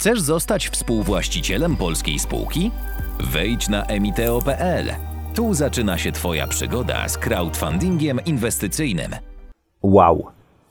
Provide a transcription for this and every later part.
Chcesz zostać współwłaścicielem polskiej spółki? Wejdź na emiteo.pl. Tu zaczyna się Twoja przygoda z crowdfundingiem inwestycyjnym. Wow,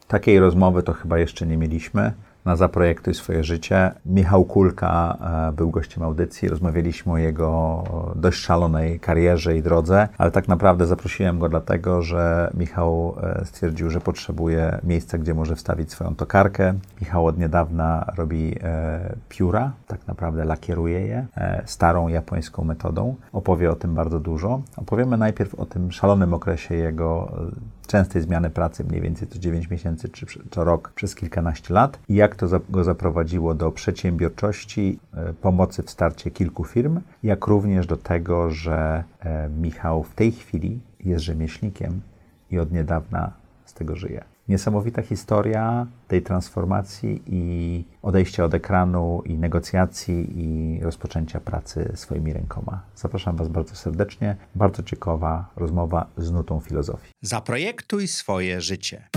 takiej rozmowy to chyba jeszcze nie mieliśmy na Zaprojektuj swoje życie. Michał Kulka e, był gościem audycji, rozmawialiśmy o jego dość szalonej karierze i drodze, ale tak naprawdę zaprosiłem go dlatego, że Michał e, stwierdził, że potrzebuje miejsca, gdzie może wstawić swoją tokarkę. Michał od niedawna robi e, pióra, tak naprawdę lakieruje je starą japońską metodą. Opowie o tym bardzo dużo. Opowiemy najpierw o tym szalonym okresie jego częstej zmiany pracy, mniej więcej co 9 miesięcy czy co rok przez kilkanaście lat i jak to go zaprowadziło do przedsiębiorczości, e, pomocy w starcie kilku firm, jak również do tego, że e, Michał w tej chwili jest rzemieślnikiem i od niedawna z tego żyje. Niesamowita historia tej transformacji i odejścia od ekranu, i negocjacji, i rozpoczęcia pracy swoimi rękoma. Zapraszam Was bardzo serdecznie. Bardzo ciekawa rozmowa z nutą filozofii. Zaprojektuj swoje życie.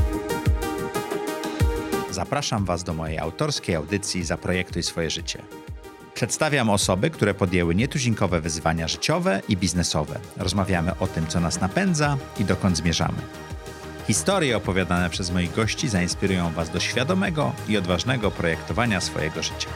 Zapraszam Was do mojej autorskiej audycji Zaprojektuj swoje życie. Przedstawiam osoby, które podjęły nietuzinkowe wyzwania życiowe i biznesowe. Rozmawiamy o tym, co nas napędza i dokąd zmierzamy. Historie opowiadane przez moich gości zainspirują Was do świadomego i odważnego projektowania swojego życia.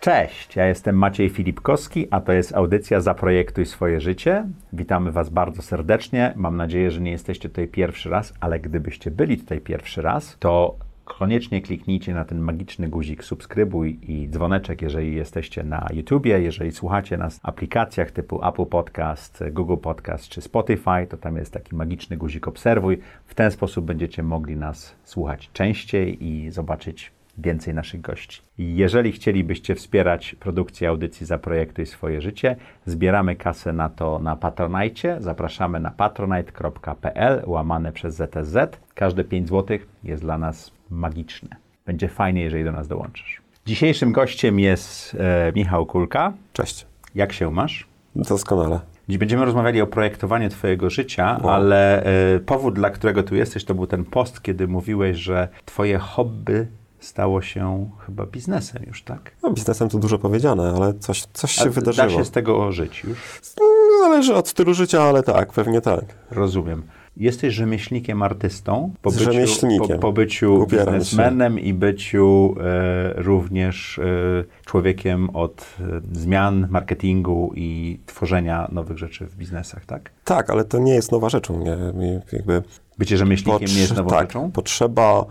Cześć, ja jestem Maciej Filipkowski, a to jest audycja Zaprojektuj swoje życie. Witamy Was bardzo serdecznie. Mam nadzieję, że nie jesteście tutaj pierwszy raz, ale gdybyście byli tutaj pierwszy raz, to koniecznie kliknijcie na ten magiczny guzik subskrybuj i dzwoneczek, jeżeli jesteście na YouTubie, jeżeli słuchacie nas w aplikacjach typu Apple Podcast, Google Podcast czy Spotify, to tam jest taki magiczny guzik obserwuj. W ten sposób będziecie mogli nas słuchać częściej i zobaczyć więcej naszych gości. Jeżeli chcielibyście wspierać produkcję audycji Zaprojektuj swoje życie, zbieramy kasę na to na Patronite. Zapraszamy na patronite.pl łamane przez ZTZ. Każde 5 zł jest dla nas magiczne. Będzie fajnie, jeżeli do nas dołączysz. Dzisiejszym gościem jest e, Michał Kulka. Cześć. Jak się masz? Doskonale. Dziś będziemy rozmawiali o projektowaniu Twojego życia, wow. ale e, powód, dla którego tu jesteś, to był ten post, kiedy mówiłeś, że Twoje hobby stało się chyba biznesem już, tak? No, biznesem to dużo powiedziane, ale coś, coś się A wydarzyło. Da się z tego żyć już? Zależy od stylu życia, ale tak, pewnie tak. Rozumiem. Jesteś rzemieślnikiem, artystą, po byciu, rzemieślnikiem. Po, po byciu biznesmenem i byciu e, również e, człowiekiem od e, zmian, marketingu i tworzenia nowych rzeczy w biznesach, tak? Tak, ale to nie jest nowa rzeczą. Nie? Jakby Bycie rzemieślnikiem nie jest nową tak, rzeczą? potrzeba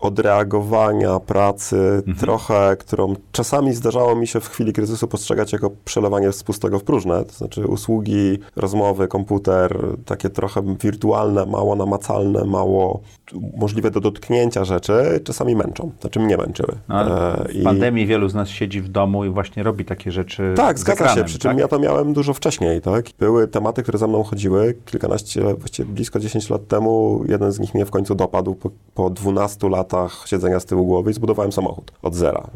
odreagowania pracy, mhm. trochę, którą czasami zdarzało mi się w chwili kryzysu postrzegać jako przelewanie z pustego w próżne, to znaczy usługi, rozmowy, komputer, takie trochę wirtualne, mało namacalne, mało możliwe do dotknięcia rzeczy, czasami męczą, znaczy mnie męczyły. No, e, w I... pandemii wielu z nas siedzi w domu i właśnie robi takie rzeczy Tak, zgadza ekranem, się, przy czym tak? ja to miałem dużo wcześniej, tak? Były tematy, które za mną chodziły, kilkanaście, właściwie blisko 10 lat temu, jeden z nich mnie w końcu dopadł po, po 12 12 latach siedzenia z tyłu głowy i zbudowałem samochód od zera.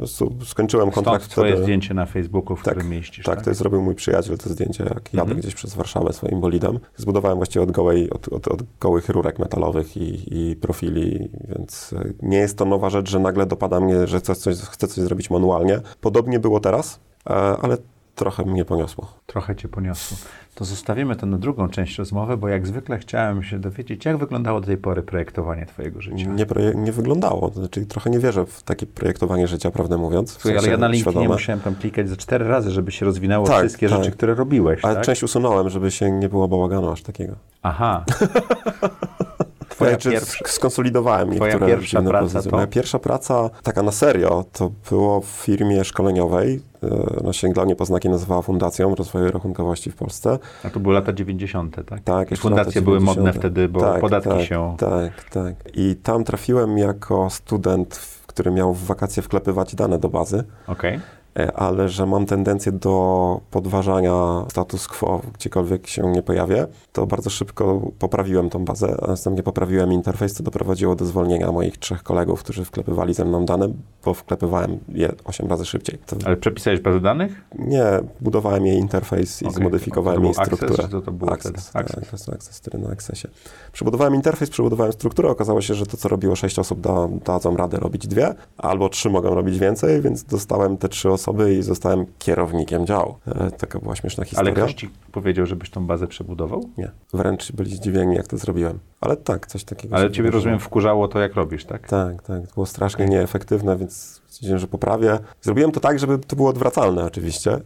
Skończyłem kontrakt Stąd twoje wtedy... zdjęcie na Facebooku, w tak, którym mieścisz. Tak, tak, to zrobił mój przyjaciel, to zdjęcie, jak jadę mhm. gdzieś przez Warszawę swoim bolidem. Zbudowałem właściwie od, gołej, od, od, od gołych rurek metalowych i, i, profili, więc e, nie jest to nowa rzecz, że nagle dopada mnie, że coś, coś, chcę coś zrobić manualnie. Podobnie było teraz, e, ale trochę mnie poniosło. Trochę cię poniosło. To zostawimy to na drugą część rozmowy, bo jak zwykle chciałem się dowiedzieć, jak wyglądało do tej pory projektowanie twojego życia. Nie, nie wyglądało. Znaczy, trochę nie wierzę w takie projektowanie życia, prawdę mówiąc. W sensie ale ja na LinkedInie nie musiałem tam klikać za cztery razy, żeby się rozwinęło tak, wszystkie tak. rzeczy, które robiłeś. Ale tak? część usunąłem, żeby się nie było bałaganu aż takiego. Aha. Twoja znaczy, pierwsza, skonsolidowałem twoja niektóre pierwsza praca to? Moja pierwsza praca, taka na serio, to było w firmie szkoleniowej. E, na sięglanie poznaki nazywała Fundacją Rozwoju Rachunkowości w Polsce. A to były lata 90., tak? Tak. Fundacje były modne wtedy, bo tak, podatki tak, się... Tak, tak. I tam trafiłem jako student, który miał w wakacje wklepywać dane do bazy. Okej. Okay. E, ale że mam tendencję do podważania status quo, gdziekolwiek się nie pojawię, to bardzo szybko poprawiłem tą bazę, a następnie poprawiłem interfejs, co doprowadziło do zwolnienia moich trzech kolegów, którzy wklepywali ze mną dane, bo wklepywałem je 8 razy szybciej. To Ale przepisałeś bazę danych? nie, budowałem jej interfejs i Okej, zmodyfikowałem jej był Access, strukturę. czy to- to było Access, wtedy? tak, Access. Access 4 na Accessie. Przebudowałem interfejs, przebudowałem strukturę, okazało się, że to, co robiło 6 osób, da, dadzą radę robić dwie, albo trzy mogą robić więcej, więc dostałem te trzy osoby i zostałem kierownikiem działu. E, taka była śmieszna historia. Ale ktoś ci powiedział, żebyś tą bazę przebudował? Nie, wręcz byli zdziwieni, jak to zrobiłem. Ale tak, coś takiego Ale ciebie, wydarzyło. rozumiem, wkurzało to, jak robisz, tak? Tak, tak. To było strasznie nieefektywne, więc stwierdziłem, że poprawię. Zrobiłem to tak, żeby to było odwracalne oczywiście.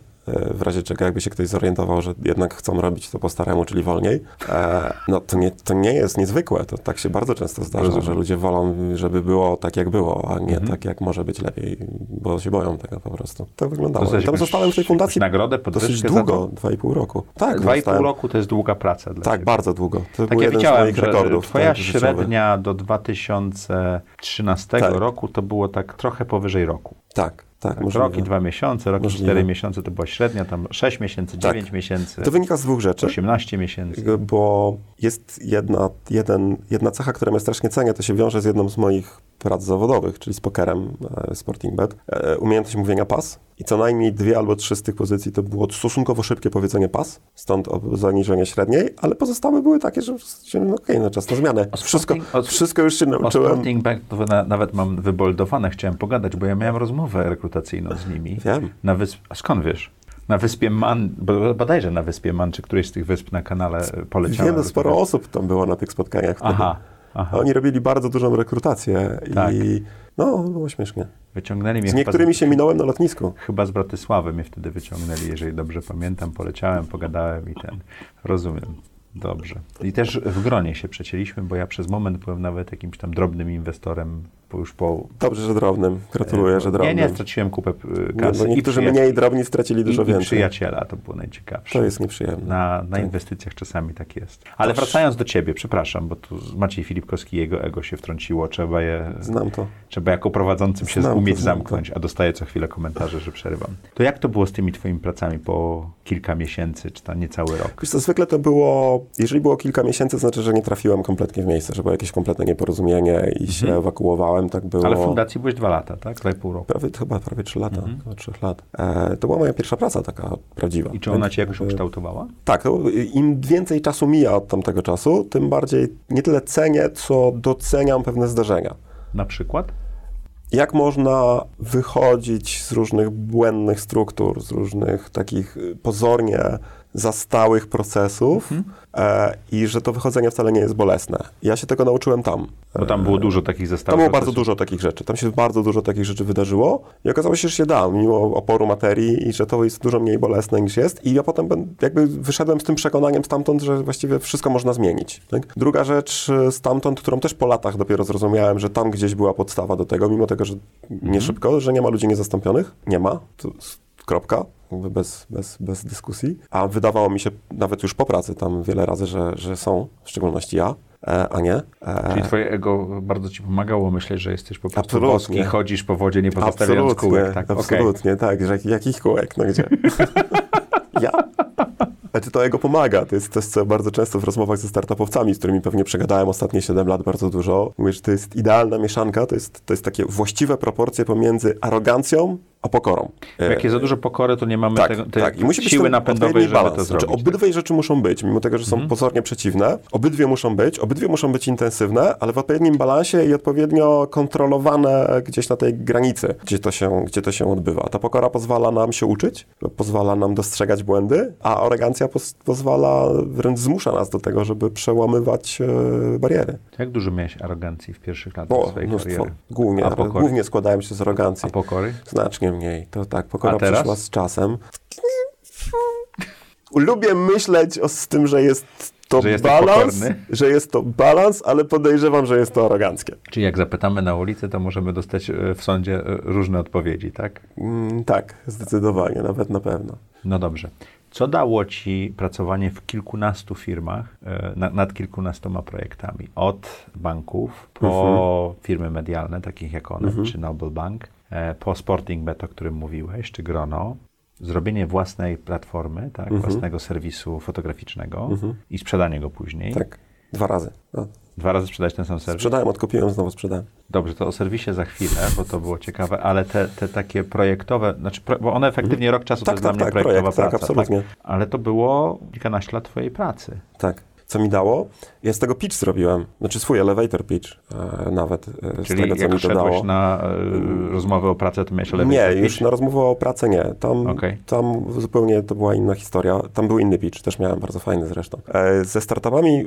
W razie czego jakby się ktoś zorientował, że jednak chcą robić to po staremu, czyli wolniej, e, no to nie, to nie jest niezwykłe. To tak się bardzo często zdarza, Rozumiem. że ludzie wolą, żeby było tak, jak było, a nie Mhm. tak, jak może być lepiej, bo się boją tego po prostu. Tak wyglądało. Dostałeś Tam zostałem w tej fundacji nagrodę, dosyć to? długo, dwa i pół roku. Tak, Dwa i pół roku to jest długa praca dla Tak, ciebie. bardzo długo. To Tak ja z widziałem, moich że rekordów. twoja tak, średnia do 2013 Tak. roku to było tak trochę powyżej roku. Tak, tak, Tak, rok i dwa miesiące, rok i cztery miesiące to była średnia, tam 6 miesięcy, Tak. 9 miesięcy, To wynika z dwóch rzeczy. 18 miesięcy. bo jest jedna, jeden, jedna cecha, którą ja strasznie cenię, to się wiąże z jedną z moich prac zawodowych, czyli z pokerem e, Sporting Bet. E, Umiejętność mówienia pas i co najmniej dwie albo trzy z tych pozycji to było stosunkowo szybkie powiedzenie pas, stąd o- zaniżenie średniej, ale pozostałe były takie, że no okej, no czas na zmianę. O Wszystko, Sporting- o- wszystko już się O nauczyłem. Sporting Bank to na, nawet mam wyboldowane, chciałem pogadać, bo ja miałem rozmowę rekrutacyjną z nimi. Wiem. Na wysp... A skąd wiesz? Na wyspie Man, bo bodajże na wyspie Man, czy którejś z tych wysp na kanale e, poleciałem. Wiemy, sporo osób tam było na tych spotkaniach. Aha, aha. Oni robili bardzo dużą rekrutację Tak. i no, było śmiesznie. Wyciągnęli mnie Z niektórymi się minąłem na lotnisku. Chyba z Bratysławy mnie wtedy wyciągnęli, jeżeli dobrze pamiętam. Poleciałem, pogadałem i ten. Rozumiem. Dobrze. I też w gronie się przecięliśmy, bo ja przez moment byłem nawet jakimś tam drobnym inwestorem, już po... Dobrze, że drobnym. Gratuluję, że drobnym. Nie, nie, straciłem kupę y, Nie, kasy. bo niektórzy przyja- mniej drobni stracili dużo i, i więcej. przyjaciela, to było najciekawsze. To jest nieprzyjemne. Na, na Tak. inwestycjach czasami tak jest. Ale Toż- wracając do ciebie, przepraszam, bo tu Maciej Filipkowski, jego ego się wtrąciło, trzeba je... Znam to. Trzeba jako prowadzącym się Znam to, umieć znam zamknąć, a dostaję co chwilę komentarze, że przerywam. To jak to było z tymi twoimi pracami po kilka miesięcy, czy tam niecały rok? Wiesz co, zwykle to było, jeżeli było kilka miesięcy, to znaczy, że nie trafiłem kompletnie w miejsce, że było jakieś kompletne nieporozumienie i się ewakuowałem, tak było. Mhm. Ale w fundacji byłeś dwa lata, tak? Dwa i pół roku. Prawie, chyba prawie trzy lata, chyba trzech lat. E, to była moja pierwsza praca taka prawdziwa. Mhm. I czy ona cię jakoś E, ukształtowała? Tak, to im więcej czasu mija od tamtego czasu, tym bardziej nie tyle cenię, co doceniam pewne zdarzenia. Na przykład? Jak można wychodzić z różnych błędnych struktur, z różnych takich y, pozornie zastałych procesów e, i że to wychodzenie wcale nie jest bolesne. Ja się tego nauczyłem tam. Bo tam było dużo takich Tam zestawów. było bardzo dużo takich rzeczy. Tam się bardzo dużo takich rzeczy wydarzyło i okazało się, że się da, mimo oporu materii i że to jest dużo mniej bolesne niż jest. I ja potem jakby wyszedłem z tym przekonaniem stamtąd, że właściwie wszystko można zmienić. Tak? Druga rzecz y, stamtąd, którą też po latach dopiero zrozumiałem, że tam gdzieś była podstawa do tego, mimo tego, że nie szybko, że nie ma ludzi niezastąpionych. Nie ma. To kropka. Bez, bez, bez dyskusji. A wydawało mi się nawet już po pracy tam wiele razy, że, że są, w szczególności ja, e, a nie. E, Czyli twoje ego bardzo ci pomagało myśleć, że jesteś po prostu Absolutnie. boski, chodzisz po wodzie, nie pozostawiając Absolutnie, kółek. Tak, absolutnie, tak. Że, jakich kółek, no gdzie? ja? Znaczy to ego pomaga. To jest coś, co bardzo często w rozmowach ze startupowcami, z którymi pewnie przegadałem ostatnie 7 lat bardzo dużo, mówię, że to jest idealna mieszanka, to jest, to jest takie właściwe proporcje pomiędzy arogancją a pokorą. Jak jest za dużo pokory, to nie mamy Tak, tego, tak. I musi być siły napędowej, żeby balans. to Znaczy, zrobić. tak? obydwie rzeczy muszą być, mimo tego, że są pozornie przeciwne. Obydwie muszą być, obydwie muszą być intensywne, ale w odpowiednim balansie i odpowiednio kontrolowane gdzieś na tej granicy, gdzie to się, gdzie to się odbywa. Ta pokora pozwala nam się uczyć, pozwala nam dostrzegać błędy, a arogancja pos- pozwala, wręcz zmusza nas do tego, żeby przełamywać e, bariery. Jak dużo miałeś arogancji w pierwszych latach O, swojej mnóstwo. kariery? Głównie, A pokory? głównie składałem się z arogancji. A pokory? Znacznie mniej. To tak, pokora przyszła z czasem. Lubię myśleć o, z tym, że jest to Że balans, że jest to balans, ale podejrzewam, że jest to aroganckie. Czyli jak zapytamy na ulicy, to możemy dostać e, w sądzie e, różne odpowiedzi, tak? Mm, tak, zdecydowanie, nawet na pewno. No dobrze. Co dało ci pracowanie w kilkunastu firmach, e, na, nad kilkunastoma projektami? Od banków po Mhm. firmy medialne, takich jak one, czy Noble Bank, e, po Sporting Bet, o którym mówiłeś, czy Grono, zrobienie własnej platformy, tak, własnego serwisu fotograficznego i sprzedanie go później. Tak, dwa razy. No. Dwa razy sprzedać ten sam serwis? Sprzedałem, odkupiłem, znowu sprzedałem. Dobrze, to o serwisie za chwilę, bo to było ciekawe, ale te, te takie projektowe, znaczy, bo one efektywnie rok czasu Tak, to jest tak, dla mnie tak, projektowa projekt, tak, praca. absolutnie. Ale to było kilkanaście lat twojej pracy. Tak. Co mi dało? Ja z tego pitch zrobiłem. Znaczy swój elevator pitch e, nawet. E, z Czyli tego, co jak mi to dało. na e, rozmowę o pracę, to miałeś elevator Nie, już pitch? na rozmowę o pracę nie. Tam, Okej. tam zupełnie to była inna historia. Tam był inny pitch, też miałem bardzo fajny zresztą. E, ze startupami, e,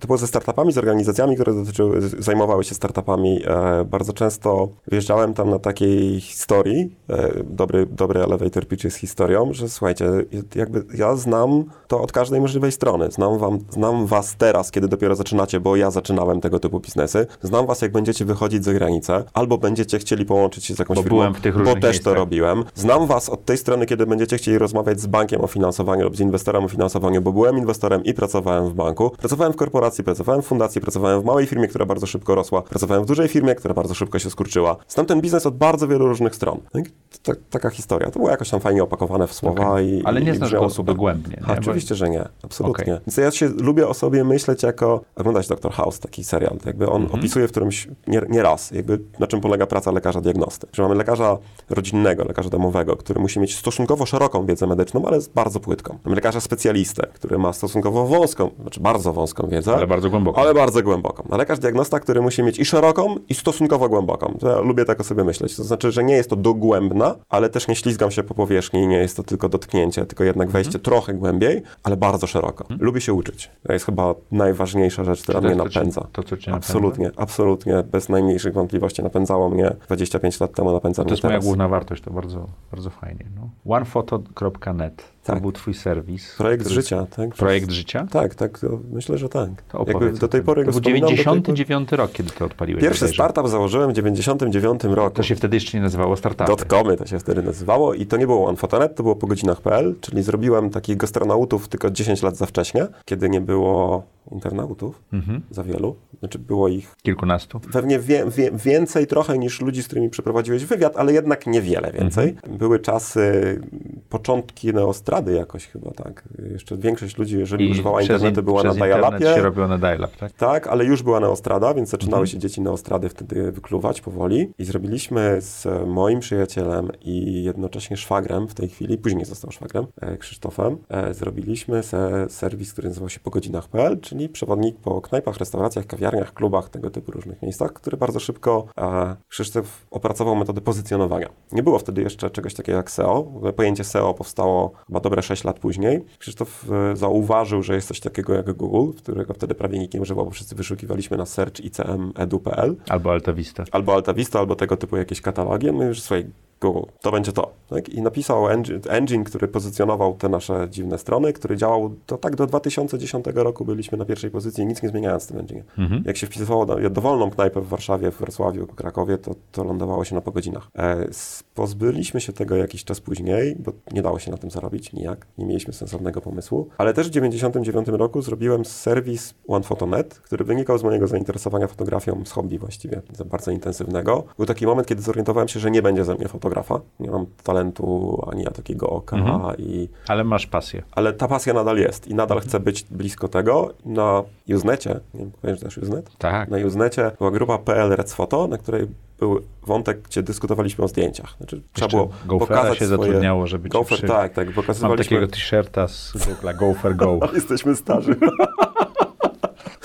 to było ze startupami, z organizacjami, które dotyczyły, z- zajmowały się startupami. E, bardzo często wjeżdżałem tam na takiej historii. E, dobry, dobry elevator pitch jest historią, że słuchajcie, jakby ja znam to od każdej możliwej strony. Znam, wam, znam was teraz, kiedy dopiero zaczynacie, bo ja zaczynałem tego typu biznesy. Znam was, jak będziecie wychodzić za granicę, albo będziecie chcieli połączyć się z jakąś Bo firmą, byłem w tych bo też miejscach. to robiłem. Znam was od tej strony, kiedy będziecie chcieli rozmawiać z bankiem o finansowaniu lub z inwestorem o finansowaniu, bo byłem inwestorem i pracowałem w banku. Pracowałem w korporacji, pracowałem w fundacji, pracowałem w małej firmie, która bardzo szybko rosła. Pracowałem w dużej firmie, która bardzo szybko się skurczyła. Znam ten biznes od bardzo wielu różnych stron. Tak? To, taka historia. To było jakoś tam fajnie opakowane w słowa Okej. i Ale nie i znasz go super. dogłębnie, nie? Oczywiście, że nie. Absolutnie. Okej. Więc ja się lubię o sobie myśleć jako, oglądać Dr. House, taki serial, jakby on Mhm. opisuje w którymś, nie, nie raz, jakby na czym polega praca lekarza diagnosty. Że mamy lekarza rodzinnego, lekarza domowego, który musi mieć stosunkowo szeroką wiedzę medyczną, ale bardzo płytką. Mamy lekarza specjalistę, który ma stosunkowo wąską, znaczy bardzo wąską wiedzę. Ale bardzo głęboko. Ale bardzo głęboką. A lekarz diagnosta, który musi mieć i szeroką, i stosunkowo głęboką. To ja lubię tak o sobie myśleć. To znaczy, że nie jest to dogłębna, ale też nie ślizgam się po powierzchni, nie jest to tylko dotknięcie, tylko jednak wejście Mhm. trochę głębiej, ale bardzo szeroko. Lubię się uczyć. To jest chyba najważniejsza rzecz, która to mnie jest to, napędza. to, co cię napędza? absolutnie, absolutnie, bez najmniejszych wątpliwości napędzało mnie 25 lat temu, napędza To mnie jest moja teraz. główna wartość, to bardzo, bardzo fajnie. No. OnePhoto.net to Tak. był twój serwis. Projekt który- życia, tak? Projekt życia? Tak, tak, to myślę, że tak. To Jakby do tej pory To był wspominam, do tej pory- 99 rok, kiedy to odpaliłeś. Pierwszy startup założyłem w 99 roku. To się wtedy jeszcze nie nazywało startupy. Dotcomy to się wtedy nazywało i to nie było OnePhotoNet, to było po godzinach.pl, czyli zrobiłem takich gastronautów tylko 10 lat za wcześnie, kiedy nie było internautów Mhm. za wielu. Znaczy było ich Kilkunastu. pewnie wie, wie, więcej trochę niż ludzi, z którymi przeprowadziłeś wywiad, ale jednak niewiele więcej. Mhm. Były czasy, początki neostrady jakoś chyba, tak. Jeszcze większość ludzi, jeżeli używała przez internetu, in- była na dial-upie. się robiło na dial-up, tak? Tak, ale już była neostrada, więc zaczynały Mhm. się dzieci neostrady wtedy wykluwać powoli. I zrobiliśmy z moim przyjacielem i jednocześnie szwagrem w tej chwili, później został szwagrem, e, Krzysztofem, e, zrobiliśmy se serwis, który nazywał się pogodzinach.pl, czyli przewodnik po knajpach, restauracjach, kawiarniach, klubach, tego typu różnych miejscach, który bardzo szybko e, Krzysztof opracował metodę pozycjonowania. Nie było wtedy jeszcze czegoś takiego jak SEO. Pojęcie SEO powstało chyba dobre 6 lat później. Krzysztof e, zauważył, że jest coś takiego jak Google, którego wtedy prawie nikt nie używał, bo wszyscy wyszukiwaliśmy na search icm.edu.pl Albo Alta Vista. albo Alta Vista, albo tego typu jakieś katalogi. My już słuchaj, Google, to będzie to. Tak? I napisał engine, engine, który pozycjonował te nasze dziwne strony, który działał to tak do 2010 roku byliśmy na pierwszej pozycji, nic nie zmieniając w tym engine. Mhm. Jak się wpisywało do, dowolną knajpę w Warszawie, w Wrocławiu, w Krakowie, to, to lądowało się na po godzinach. E, pozbyliśmy się tego jakiś czas później, bo nie dało się na tym zarobić nijak, nie mieliśmy sensownego pomysłu, ale też w 1999 roku zrobiłem serwis OnePhotoNet, który wynikał z mojego zainteresowania fotografią z hobby właściwie, za bardzo intensywnego. Był taki moment, kiedy zorientowałem się, że nie będzie ze mnie fotografa. Nie mam talentu ani ja takiego oka Mhm. i Ale masz pasję. ale ta pasja nadal jest i nadal chcę być blisko tego. Na Usenecie, nie wiem, kojarzysz też Usenet? Tak. Na Usenecie była grupa PL Rec Photo, na której był wątek, gdzie dyskutowaliśmy o zdjęciach. Znaczy, trzeba było pokazać się swoje... zatrudniało, żeby cię Gofer, przy... tak, tak, Mam pokazywaliśmy... takiego t-shirta z Google'a Go for Go. Jesteśmy starzy.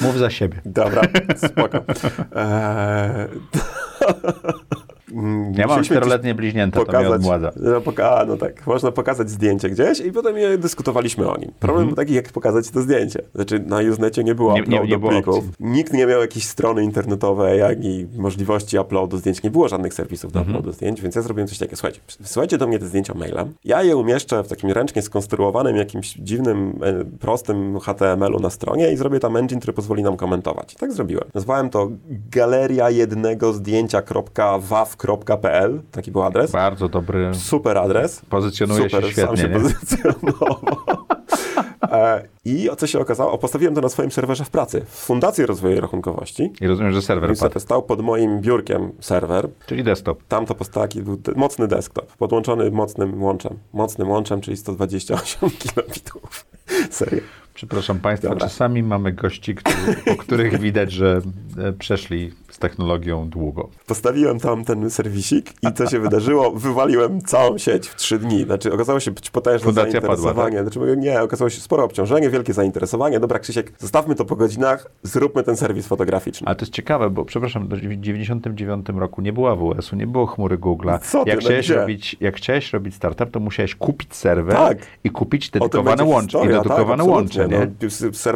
Mów za siebie. Dobra, spoko. Eee... Mm, Ja mam czteroletnie bliźnięta, to mnie odmładza. No, poka- no tak, można pokazać zdjęcie gdzieś i potem je dyskutowaliśmy o nim. Problem był taki, jak pokazać to zdjęcie. Znaczy, na Usenecie nie było Nie- nie- uploadu nie było plików. opcji. Nikt nie miał jakiejś strony internetowej, ani możliwości uploadu zdjęć. Nie było żadnych serwisów do uploadu zdjęć, więc ja zrobiłem coś takiego. Słuchajcie, wysyłajcie do mnie te zdjęcia mailem. Ja je umieszczę w takim ręcznie skonstruowanym, jakimś dziwnym, e, prostym HTML-u na stronie i zrobię tam engine, który pozwoli nam komentować. I tak zrobiłem. Nazwałem to galeria jednego zdjęcia.waw.pl. Taki był adres. Bardzo dobry. Super adres. Pozycjonuje Super, się świetnie. sam się pozycjonował. I o co się okazało? Postawiłem to na swoim serwerze w pracy, w Fundacji Rozwoju Rachunkowości. I rozumiem, że serwer padł. Stał pod moim biurkiem serwer. Czyli desktop. Tam to taki był mocny desktop, podłączony mocnym łączem. Mocnym łączem, czyli 128 kilobitów. Serio. Przepraszam Państwa, Dobra. czasami mamy gości, który, po których widać, że e, przeszli z technologią długo. Postawiłem tam ten serwisik i co się wydarzyło? Wywaliłem całą sieć w trzy dni. Znaczy, okazało się być potężne Fundacja padła, zainteresowanie. tak? Znaczy, nie, okazało się spore obciążenie, wielkie zainteresowanie. Dobra, Krzysiek, zostawmy to po godzinach, zróbmy ten serwis fotograficzny. Ale to jest ciekawe, bo przepraszam, w 99 roku nie było AWS-u, nie było chmury Google'a. Co ty, jak, no chciałeś gdzie? robić, jak chciałeś robić startup, to musiałeś kupić serwer Tak. i kupić dedykowane łącze. I historia, dedykowane tak, łącze, nie? no.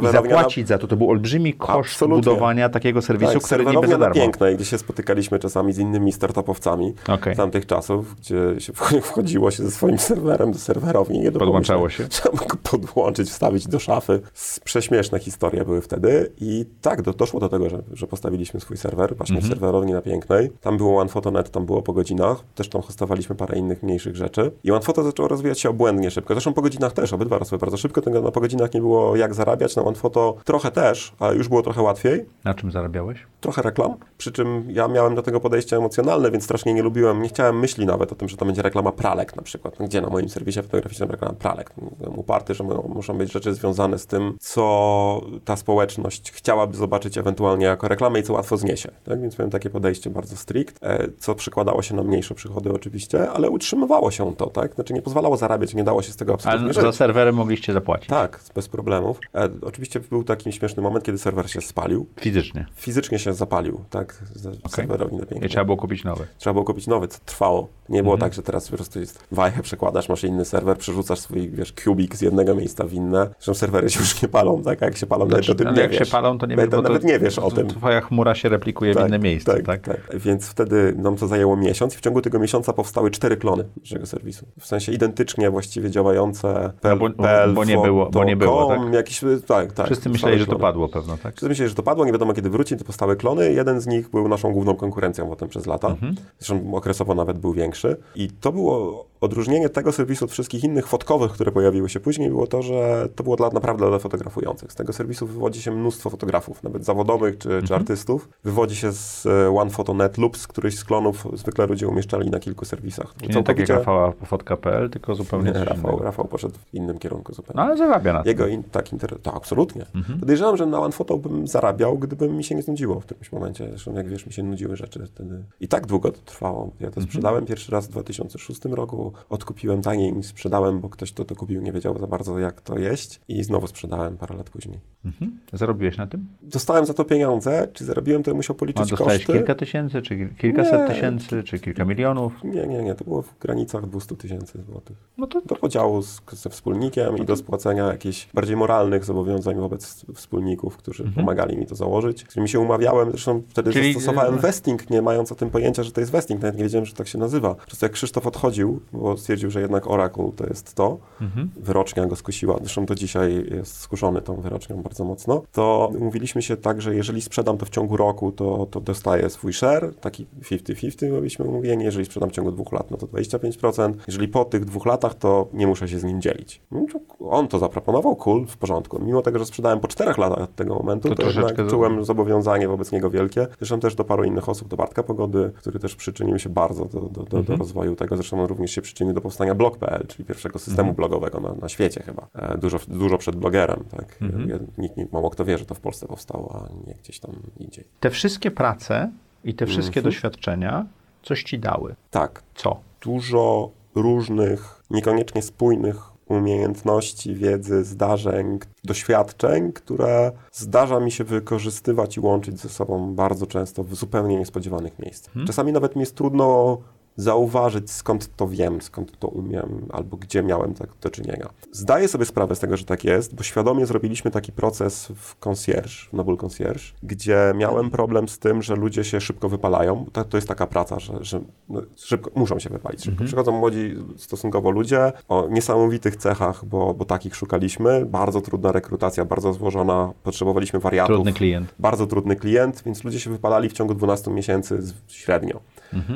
I na- zapłacić za to. To był olbrzymi koszt Absolutnie. budowania takiego serwisu, Tak, który za na darmo. pięknej, gdzie się spotykaliśmy czasami z innymi startupowcami Okej. tamtych czasów, gdzie się wch- wchodziło się ze swoim serwerem do serwerowni. Nie do Podłączało się? Trzeba go podłączyć, wstawić do szafy. Prześmieszne historie były wtedy i tak, do, doszło do tego, że, że postawiliśmy swój serwer właśnie Mhm. w serwerowni na pięknej. Tam było OnePhoto.net, tam było po godzinach. Też tam hostowaliśmy parę innych mniejszych rzeczy. I OnePhoto zaczęło rozwijać się obłędnie szybko. Zresztą po godzinach też, obydwa rosły bardzo szybko. Tego na po godzinach nie było jak zarabiać. Na OnePhoto trochę też, ale już było trochę łatwiej Na czym zarabiałeś? trochę reklam, przy czym ja miałem do tego podejście emocjonalne, więc strasznie nie lubiłem, nie chciałem myśli nawet o tym, że to będzie reklama pralek na przykład. No, gdzie na moim serwisie fotograficznym reklama pralek? Byłem uparty, że muszą być rzeczy związane z tym, co ta społeczność chciałaby zobaczyć ewentualnie jako reklamę i co łatwo zniesie. Tak? Więc miałem takie podejście bardzo strict, e, co przekładało się na mniejsze przychody oczywiście, ale utrzymywało się to, tak? Znaczy nie pozwalało zarabiać, nie dało się z tego absolutnie Ale żyć. za serwerem mogliście zapłacić. Tak, bez problemów. E, oczywiście był taki śmieszny moment, kiedy serwer się spalił Fizycznie. fizycznie się zapalił, tak, z serwerowni na I pięknie. trzeba było kupić nowy. Trzeba było kupić nowy, co trwało. Nie było Mhm. tak, że teraz po prostu jest wajchę przekładasz, masz inny serwer, przerzucasz swój, wiesz, kubik z jednego miejsca w inne. Zresztą serwery się już nie palą, tak, a jak się palą, Znaczy, to ale nie jak wiesz. się palą, to nie wiesz, bo to, nawet nie wiesz o to tym. Twoja chmura się replikuje w inne miejsce, tak? Więc wtedy nam to zajęło miesiąc i w ciągu tego miesiąca powstały cztery klony naszego serwisu. W sensie identycznie właściwie działające No bo- bo nie było- bo nie było, tak? Fotocom, Jakiś, tak, tak. Wszyscy myśleli, że to padło pewno, tak? Wszyscy myśleli, że to padło, nie wiadomo kiedy wróci, to powstały klony. Jeden z nich był naszą główną konkurencją potem przez lata. Mhm. Zresztą okresowo nawet był większy. I to było odróżnienie tego serwisu od wszystkich innych fotkowych, które pojawiły się później, było to, że to było dla, naprawdę dla fotografujących. Z tego serwisu wywodzi się mnóstwo fotografów, nawet zawodowych czy, Mhm. czy artystów. Wywodzi się z e, OnePhoto.net lub z któryś z klonów. Zwykle ludzie umieszczali na kilku serwisach. Czyli nie tak jak Rafała Fotka.pl, tylko zupełnie Nie, Rafał, innego. Rafał poszedł w innym kierunku zupełnie. No ale zarabia na tym. Jego in, tak, inter... tak, absolutnie. Mhm. Podejrzewam, że na OnePhoto bym zarabiał, gdyby mi się nie znudziło w którymś momencie. Zresztą, jak wiesz, mi się nudziły rzeczy wtedy. I tak długo to trwało. Ja Mhm. to sprzedałem pierwszy raz w 2006 roku, odkupiłem taniej niż sprzedałem, bo ktoś, kto to kupił, nie wiedział za bardzo, jak to jeść i znowu sprzedałem parę lat później. Mhm. Zarobiłeś na tym? Dostałem za to pieniądze. Czy zarobiłem, to musiał A policzyć dostałeś koszty. kilka tysięcy, czy kilkaset Nie. tysięcy, czy kilka milionów? Nie, nie, nie. To było w granicach 200 tysięcy złotych. No to Do podziału z, ze wspólnikiem i do spłacenia jakichś bardziej moralnych zobowiązań wobec wspólników, którzy pomagali mi to założyć. Z którymi się umawiałem, zresztą wtedy Mhm. Czyli- zastosowałem vesting, nie mając o tym pojęcia, że to jest vesting. Nawet nie wiedziałem, że tak się nazywa. Prostu jak Krzysztof odchodził, bo stwierdził, że jednak Oracle to jest to, Mhm. wyrocznia go skusiła, zresztą do dzisiaj jest skuszony tą wyrocznią bardzo mocno, to umówiliśmy się tak, że jeżeli sprzedam to w ciągu roku, to, to dostaję swój share, taki 50-50 byliśmy umówieni, jeżeli sprzedam w ciągu dwóch lat, no to 25%, jeżeli po tych dwóch latach, to nie muszę się z nim dzielić. No, On to zaproponował, cool, w porządku. Mimo tego, że sprzedałem po czterech latach od tego momentu, To to, jednak czułem zobowiązanie wobec niego wielkie. Zresztą też do paru innych osób, do Bartka Pogody, który też przyczynił się bardzo do, do, do, do rozwoju tego. Zresztą on również się przyczynił do powstania blog.pl, czyli pierwszego systemu blogowego na, na świecie chyba. E, dużo, dużo przed blogerem, tak. Ja, nikt, nikt, mało kto wie, że to w Polsce powstało, a nie gdzieś tam indziej. te wszystkie prace i te wszystkie Mhm. doświadczenia coś ci dały. Tak, Co? dużo różnych, niekoniecznie spójnych umiejętności, wiedzy, zdarzeń, doświadczeń, które zdarza mi się wykorzystywać i łączyć ze sobą bardzo często w zupełnie niespodziewanych miejscach. Czasami nawet mi jest trudno zauważyć, skąd to wiem, skąd to umiem, albo gdzie miałem tak do czynienia. Zdaję sobie sprawę z tego, że tak jest, bo świadomie zrobiliśmy taki proces w concierge, w Noble Concierge, gdzie miałem problem z tym, że ludzie się szybko wypalają. To, to jest taka praca, że, że no, szybko, muszą się wypalić. Szybko. Przychodzą młodzi stosunkowo ludzie o niesamowitych cechach, bo, bo takich szukaliśmy. Bardzo trudna rekrutacja, bardzo złożona. Potrzebowaliśmy wariatów. Trudny klient. Bardzo trudny klient, więc ludzie się wypalali w ciągu 12 miesięcy średnio.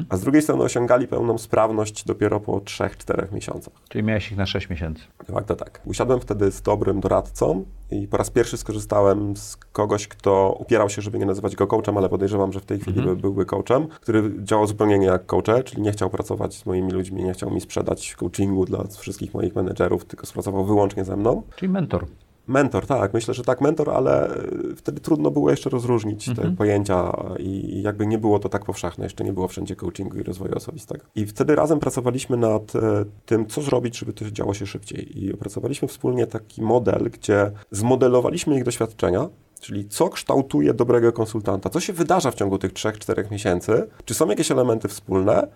a z drugiej strony osiągali pełną sprawność dopiero po 3-4 miesiącach. Czyli miałeś ich na 6 miesięcy. De facto tak. Usiadłem wtedy z dobrym doradcą i po raz pierwszy skorzystałem z kogoś, kto upierał się, żeby nie nazywać go coachem, ale podejrzewam, że w tej chwili by, byłby coachem, który działał zupełnie nie jak coache, czyli nie chciał pracować z moimi ludźmi, nie chciał mi sprzedać coachingu dla wszystkich moich menedżerów, tylko współpracował wyłącznie ze mną. Czyli mentor. Mentor, tak, myślę, że tak, mentor, ale y, wtedy trudno było jeszcze rozróżnić te pojęcia i jakby nie było to tak powszechne, jeszcze nie było wszędzie coachingu i rozwoju osobistego. I wtedy razem pracowaliśmy nad e, tym, co zrobić, żeby to działo się szybciej. I opracowaliśmy wspólnie taki model, gdzie zmodelowaliśmy ich doświadczenia, Czyli co kształtuje dobrego konsultanta? Co się wydarza w ciągu tych 3-4 miesięcy? Czy są jakieś elementy wspólne?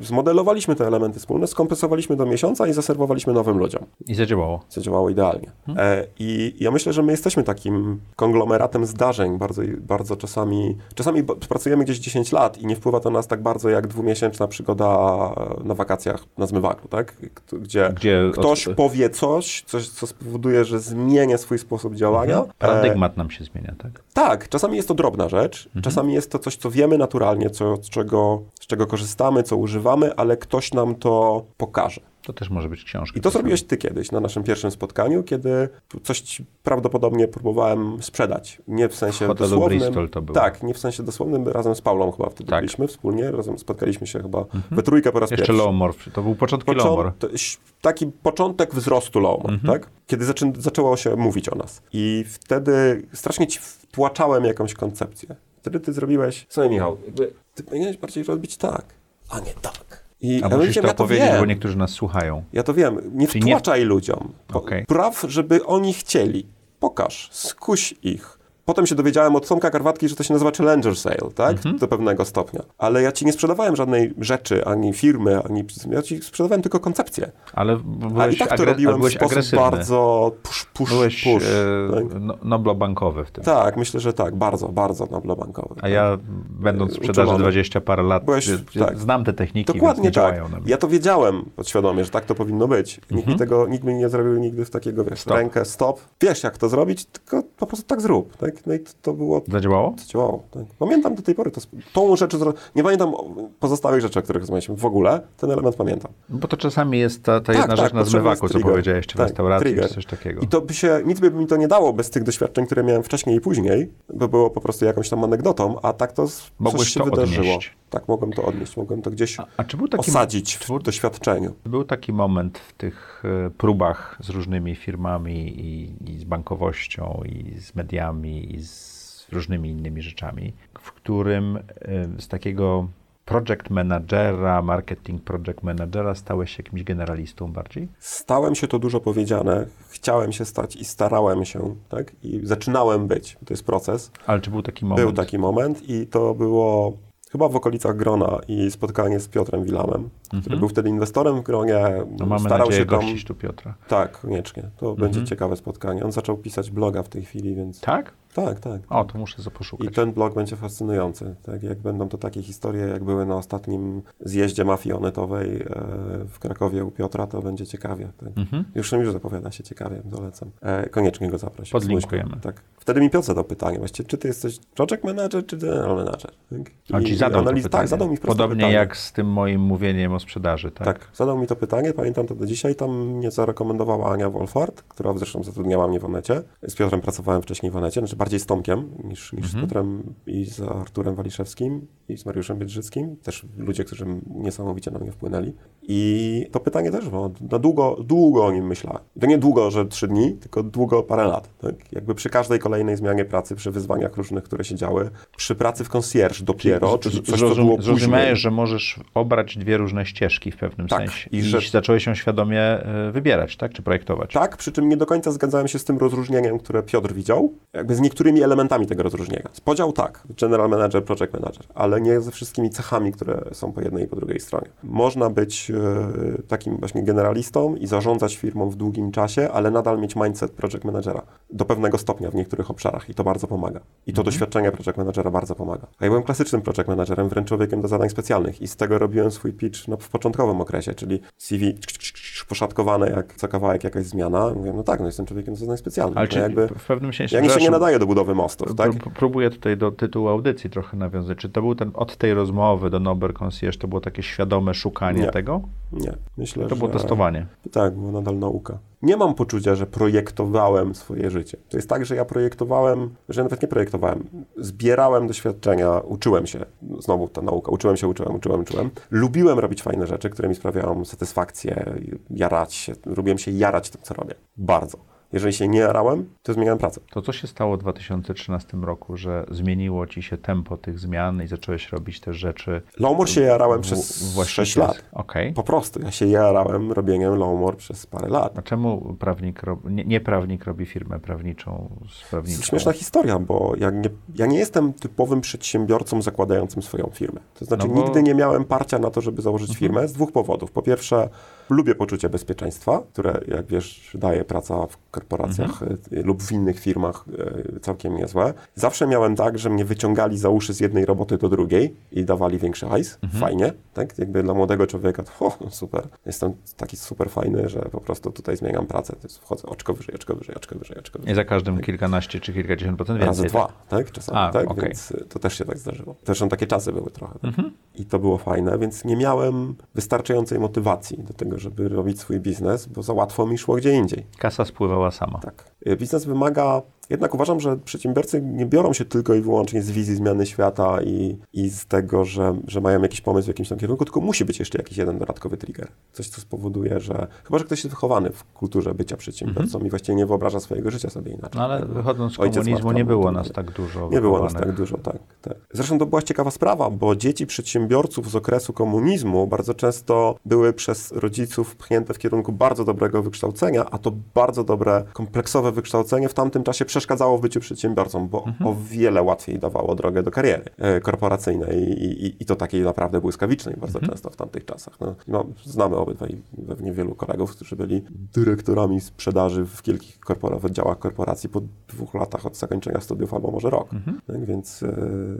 Zmodelowaliśmy te elementy wspólne, skompensowaliśmy do miesiąca i zaserwowaliśmy nowym ludziom I zadziałało. zadziałało idealnie. E, I ja myślę, że my jesteśmy takim konglomeratem zdarzeń. Bardzo, bardzo czasami, czasami pracujemy gdzieś 10 lat i nie wpływa to na nas tak bardzo jak dwumiesięczna przygoda na wakacjach na zmywaku, tak? Gdzie, Gdzie ktoś od- powie coś, coś, co spowoduje, że zmienię swój sposób działania. E, Paradygmat nam się zmienia, tak? tak, czasami jest to drobna rzecz, czasami jest to coś, co wiemy naturalnie, co, z, czego, z czego korzystamy, co używamy, ale ktoś nam to pokaże. To też może być książka. I to zrobiłeś ty kiedyś na naszym pierwszym spotkaniu, kiedy coś prawdopodobnie próbowałem sprzedać. Nie w sensie hotelu dosłownym. Bristol to było. Tak, nie w sensie dosłownym, razem z Paulą chyba wtedy Tak. byliśmy wspólnie, razem spotkaliśmy się chyba we trójkę po raz Jeszcze pierwszy. Lowmore. To był początki Począ- ś- taki początek wzrostu Lowmore, Mhm. tak? Kiedy zaczę- zaczęło się mówić o nas. I wtedy strasznie ci wtłaczałem jakąś koncepcję. Wtedy ty zrobiłeś, słuchaj Michał, jakby ty powinieneś bardziej robić tak, a nie tak. I A ja musisz to ja opowiedzieć, wiem. bo niektórzy nas słuchają. Ja to wiem. Nie Czyli nie- wtłaczaj ludziom. Po- Okej. Praw, żeby oni chcieli. Pokaż, skuś ich. Potem się dowiedziałem od Tomka Karwatki, że to się nazywa Challenger Sale, tak? Mhm. Do pewnego stopnia. Ale ja ci nie sprzedawałem żadnej rzeczy, ani firmy, ani... Ja ci sprzedawałem tylko koncepcję. Ale A byłeś, i tak to agre- robiłem w sposób agresywny. bardzo push, push, Byłeś push. e, tak? no, noblobankowy w tym. tak, myślę, że tak. Bardzo, bardzo noblobankowy. A ja, będąc w sprzedaży Uczulony. 20 parę lat, Byłeś- ja- tak. znam te techniki, Dokładnie tak. Ja to wiedziałem podświadomie, że tak to powinno być. Nikt, Mhm. mi tego, nikt mi nie zrobił nigdy w takiego, wiesz, Stop. rękę, stop. Wiesz, jak to zrobić, tylko po prostu tak zrób. Tak? No i to, to było Zadziałało? to działało. Tak. Pamiętam do tej pory to, tą rzecz, nie pamiętam pozostałych rzeczy, o których rozmawialiśmy w ogóle, ten element pamiętam. Bo to czasami jest ta, ta jedna rzecz na potrzebny zmywaku, co powiedziałeś, czy w Tak, restauracji, trigger. czy coś takiego. I to by się, nic by mi to nie dało bez tych doświadczeń, które miałem wcześniej i później, bo było po prostu jakąś tam anegdotą, a tak to Mogłeś coś się to wydarzyło. odnieść. Tak, mogłem to odnieść, mogłem to gdzieś A, a czy taki, osadzić czy w doświadczeniu. Był taki moment w tych e, próbach z różnymi firmami i, i z bankowością, i z mediami, i z różnymi innymi rzeczami, w którym e, z takiego project managera, marketing project managera stałeś się jakimś generalistą bardziej? Stałem się to dużo powiedziane, chciałem się stać i starałem się, tak? I zaczynałem być, to jest proces. Ale czy był taki moment? Był taki moment i to było chyba w okolicach Grona i spotkanie z Piotrem Wilamem, który był wtedy inwestorem w Gronie. Mhm. No mamy starał nadzieję się tam... gościć tu Piotra. Tak, koniecznie. To Mhm. będzie ciekawe spotkanie. On zaczął pisać bloga w tej chwili, więc... Tak? Tak, tak. O, to muszę zaposzukać. I ten blog będzie fascynujący. Tak jak będą to takie historie, jak były na ostatnim zjeździe mafii onetowej e, w Krakowie u Piotra, to będzie ciekawie. Tak. Mhm. Już już zapowiada się ciekawie, zalecam. E, koniecznie go zaprosić. Podlinkujemy. Tak. Wtedy mi Piotr zadał pytanie, właściwie, czy ty jesteś project manager, czy general manager? Tak? On ci zadał to analiz- pytanie. Tak, zadał mi Podobnie pytanie. jak z tym moim mówieniem o sprzedaży, tak? Tak, zadał mi to pytanie, pamiętam to do dzisiaj, tam mnie zarekomendowała Ania Wolfart, która zresztą zatrudniała mnie w Onecie. Z Piotrem pracowałem wcześniej w Onecie, znaczy bardziej z Tomkiem niż, niż Mhm. z Piotrem i z Arturem Waliszewskim i z Mariuszem Biedrzyckim. Też ludzie, którzy niesamowicie na mnie wpłynęli. I to pytanie też było, na długo, długo o nim myślałem. To nie długo, że trzy dni, tylko długo parę lat. Tak? Jakby przy każdej kolejnej zmianie pracy, przy wyzwaniach różnych, które się działy, przy pracy w concierge dopiero, czy coś, co było. Zrozumiałeś, że możesz obrać dwie różne ścieżki w pewnym Tak, sensie. i I, że- zacząłeś ją świadomie e, wybierać, tak? Czy projektować? Tak, przy czym nie do końca zgadzałem się z tym rozróżnieniem, które Piotr widział, jakby z niektórymi elementami tego rozróżnienia. Podział tak, general manager, project manager, ale nie ze wszystkimi cechami, które są po jednej i po drugiej stronie. Można być e, takim właśnie generalistą i zarządzać firmą w długim czasie, ale nadal mieć mindset project managera do pewnego stopnia w niektórych obszarach i to bardzo pomaga. I to doświadczenie project managera bardzo pomaga. A ja byłem klasycznym project managerem, wręcz człowiekiem do zadań specjalnych i z tego robiłem swój pitch no, w początkowym okresie, czyli CV poszatkowane jak co kawałek jakaś zmiana. Mówię, no tak, no jestem człowiekiem do zadań specjalnych. Ale no jakby, w pewnym sensie... ja mi się nie nadaje do budowy mostów, tak? pró- Próbuję tutaj do tytułu audycji trochę nawiązać. Czy to był ten, od tej rozmowy do Nober Concierge, to było takie świadome szukanie Nie. tego? Nie, myślę, To było że... testowanie. Tak, było nadal nauka. Nie mam poczucia, że projektowałem swoje życie. To jest tak, że ja projektowałem, że nawet nie projektowałem. Zbierałem doświadczenia, uczyłem się. Znowu ta nauka. Uczyłem się, uczyłem, uczyłem, uczyłem. Lubiłem robić fajne rzeczy, które mi sprawiają satysfakcję, jarać się. Lubiłem się jarać tym, co robię. Bardzo. Jeżeli się nie jarałem, to zmieniałem pracę. To co się stało w 2013 roku, że zmieniło ci się tempo tych zmian i zacząłeś robić te rzeczy? Lowmore się jarałem w- przez właściwie 6 lat. Okej. Po prostu. Ja się jarałem robieniem Lowmore przez parę lat. A czemu prawnik rob... nie, nie prawnik robi firmę prawniczą z To prawniczą? jest śmieszna historia, bo ja nie, ja nie jestem typowym przedsiębiorcą zakładającym swoją firmę. To znaczy, No bo- nigdy nie miałem parcia na to, żeby założyć firmę z dwóch powodów. Po pierwsze, lubię poczucie bezpieczeństwa, które, jak wiesz, daje praca w korporacjach y, lub w innych firmach y, całkiem niezłe. Zawsze miałem tak, że mnie wyciągali za uszy z jednej roboty do drugiej i dawali większy hajs. Fajnie, tak? Jakby dla młodego człowieka to o, super. Jestem taki super fajny, że po prostu tutaj zmieniam pracę. To jest, wchodzę oczko wyżej, oczko wyżej, oczko wyżej, oczko wyżej. I za każdym kilkanaście czy kilkadziesiąt procent więcej. Razy tak? dwa, tak? Czasami, A, tak? okej. Więc y, to też się tak zdarzyło. Zresztą takie czasy były trochę. Tak? Mhm. I to było fajne, więc nie miałem wystarczającej motywacji do tego, żeby robić swój biznes, bo za łatwo mi szło gdzie indziej. Kasa spływała sama. Tak. Y, Biznes wymaga, jednak uważam, że przedsiębiorcy nie biorą się tylko i wyłącznie z wizji zmiany świata i, i z tego, że, że mają jakiś pomysł w jakimś tam kierunku, tylko musi być jeszcze jakiś jeden dodatkowy trigger. Coś, co spowoduje, że chyba, że ktoś jest wychowany w kulturze bycia przedsiębiorcą i właściwie nie wyobraża swojego życia sobie inaczej. Mhm. No ale Tak, wychodząc z komunizmu nie był było nas tak dużo nie było nas tak dużo, tak, tak. Zresztą to była ciekawa sprawa, bo dzieci przedsiębiorców z okresu komunizmu bardzo często były przez rodziców pchnięte w kierunku bardzo dobrego wykształcenia, a to bardzo dobre, kompleksowe wykształcenie w tamtym czasie przeszkadzało w byciu przedsiębiorcą, bo o wiele łatwiej dawało drogę do kariery e, korporacyjnej i, i, i to takiej naprawdę błyskawicznej bardzo często w tamtych czasach. No, no, znamy obydwaj pewnie wielu kolegów, którzy byli dyrektorami sprzedaży w wielkich korpora- działach korporacji po dwóch latach od zakończenia studiów albo może rok. Tak, więc e,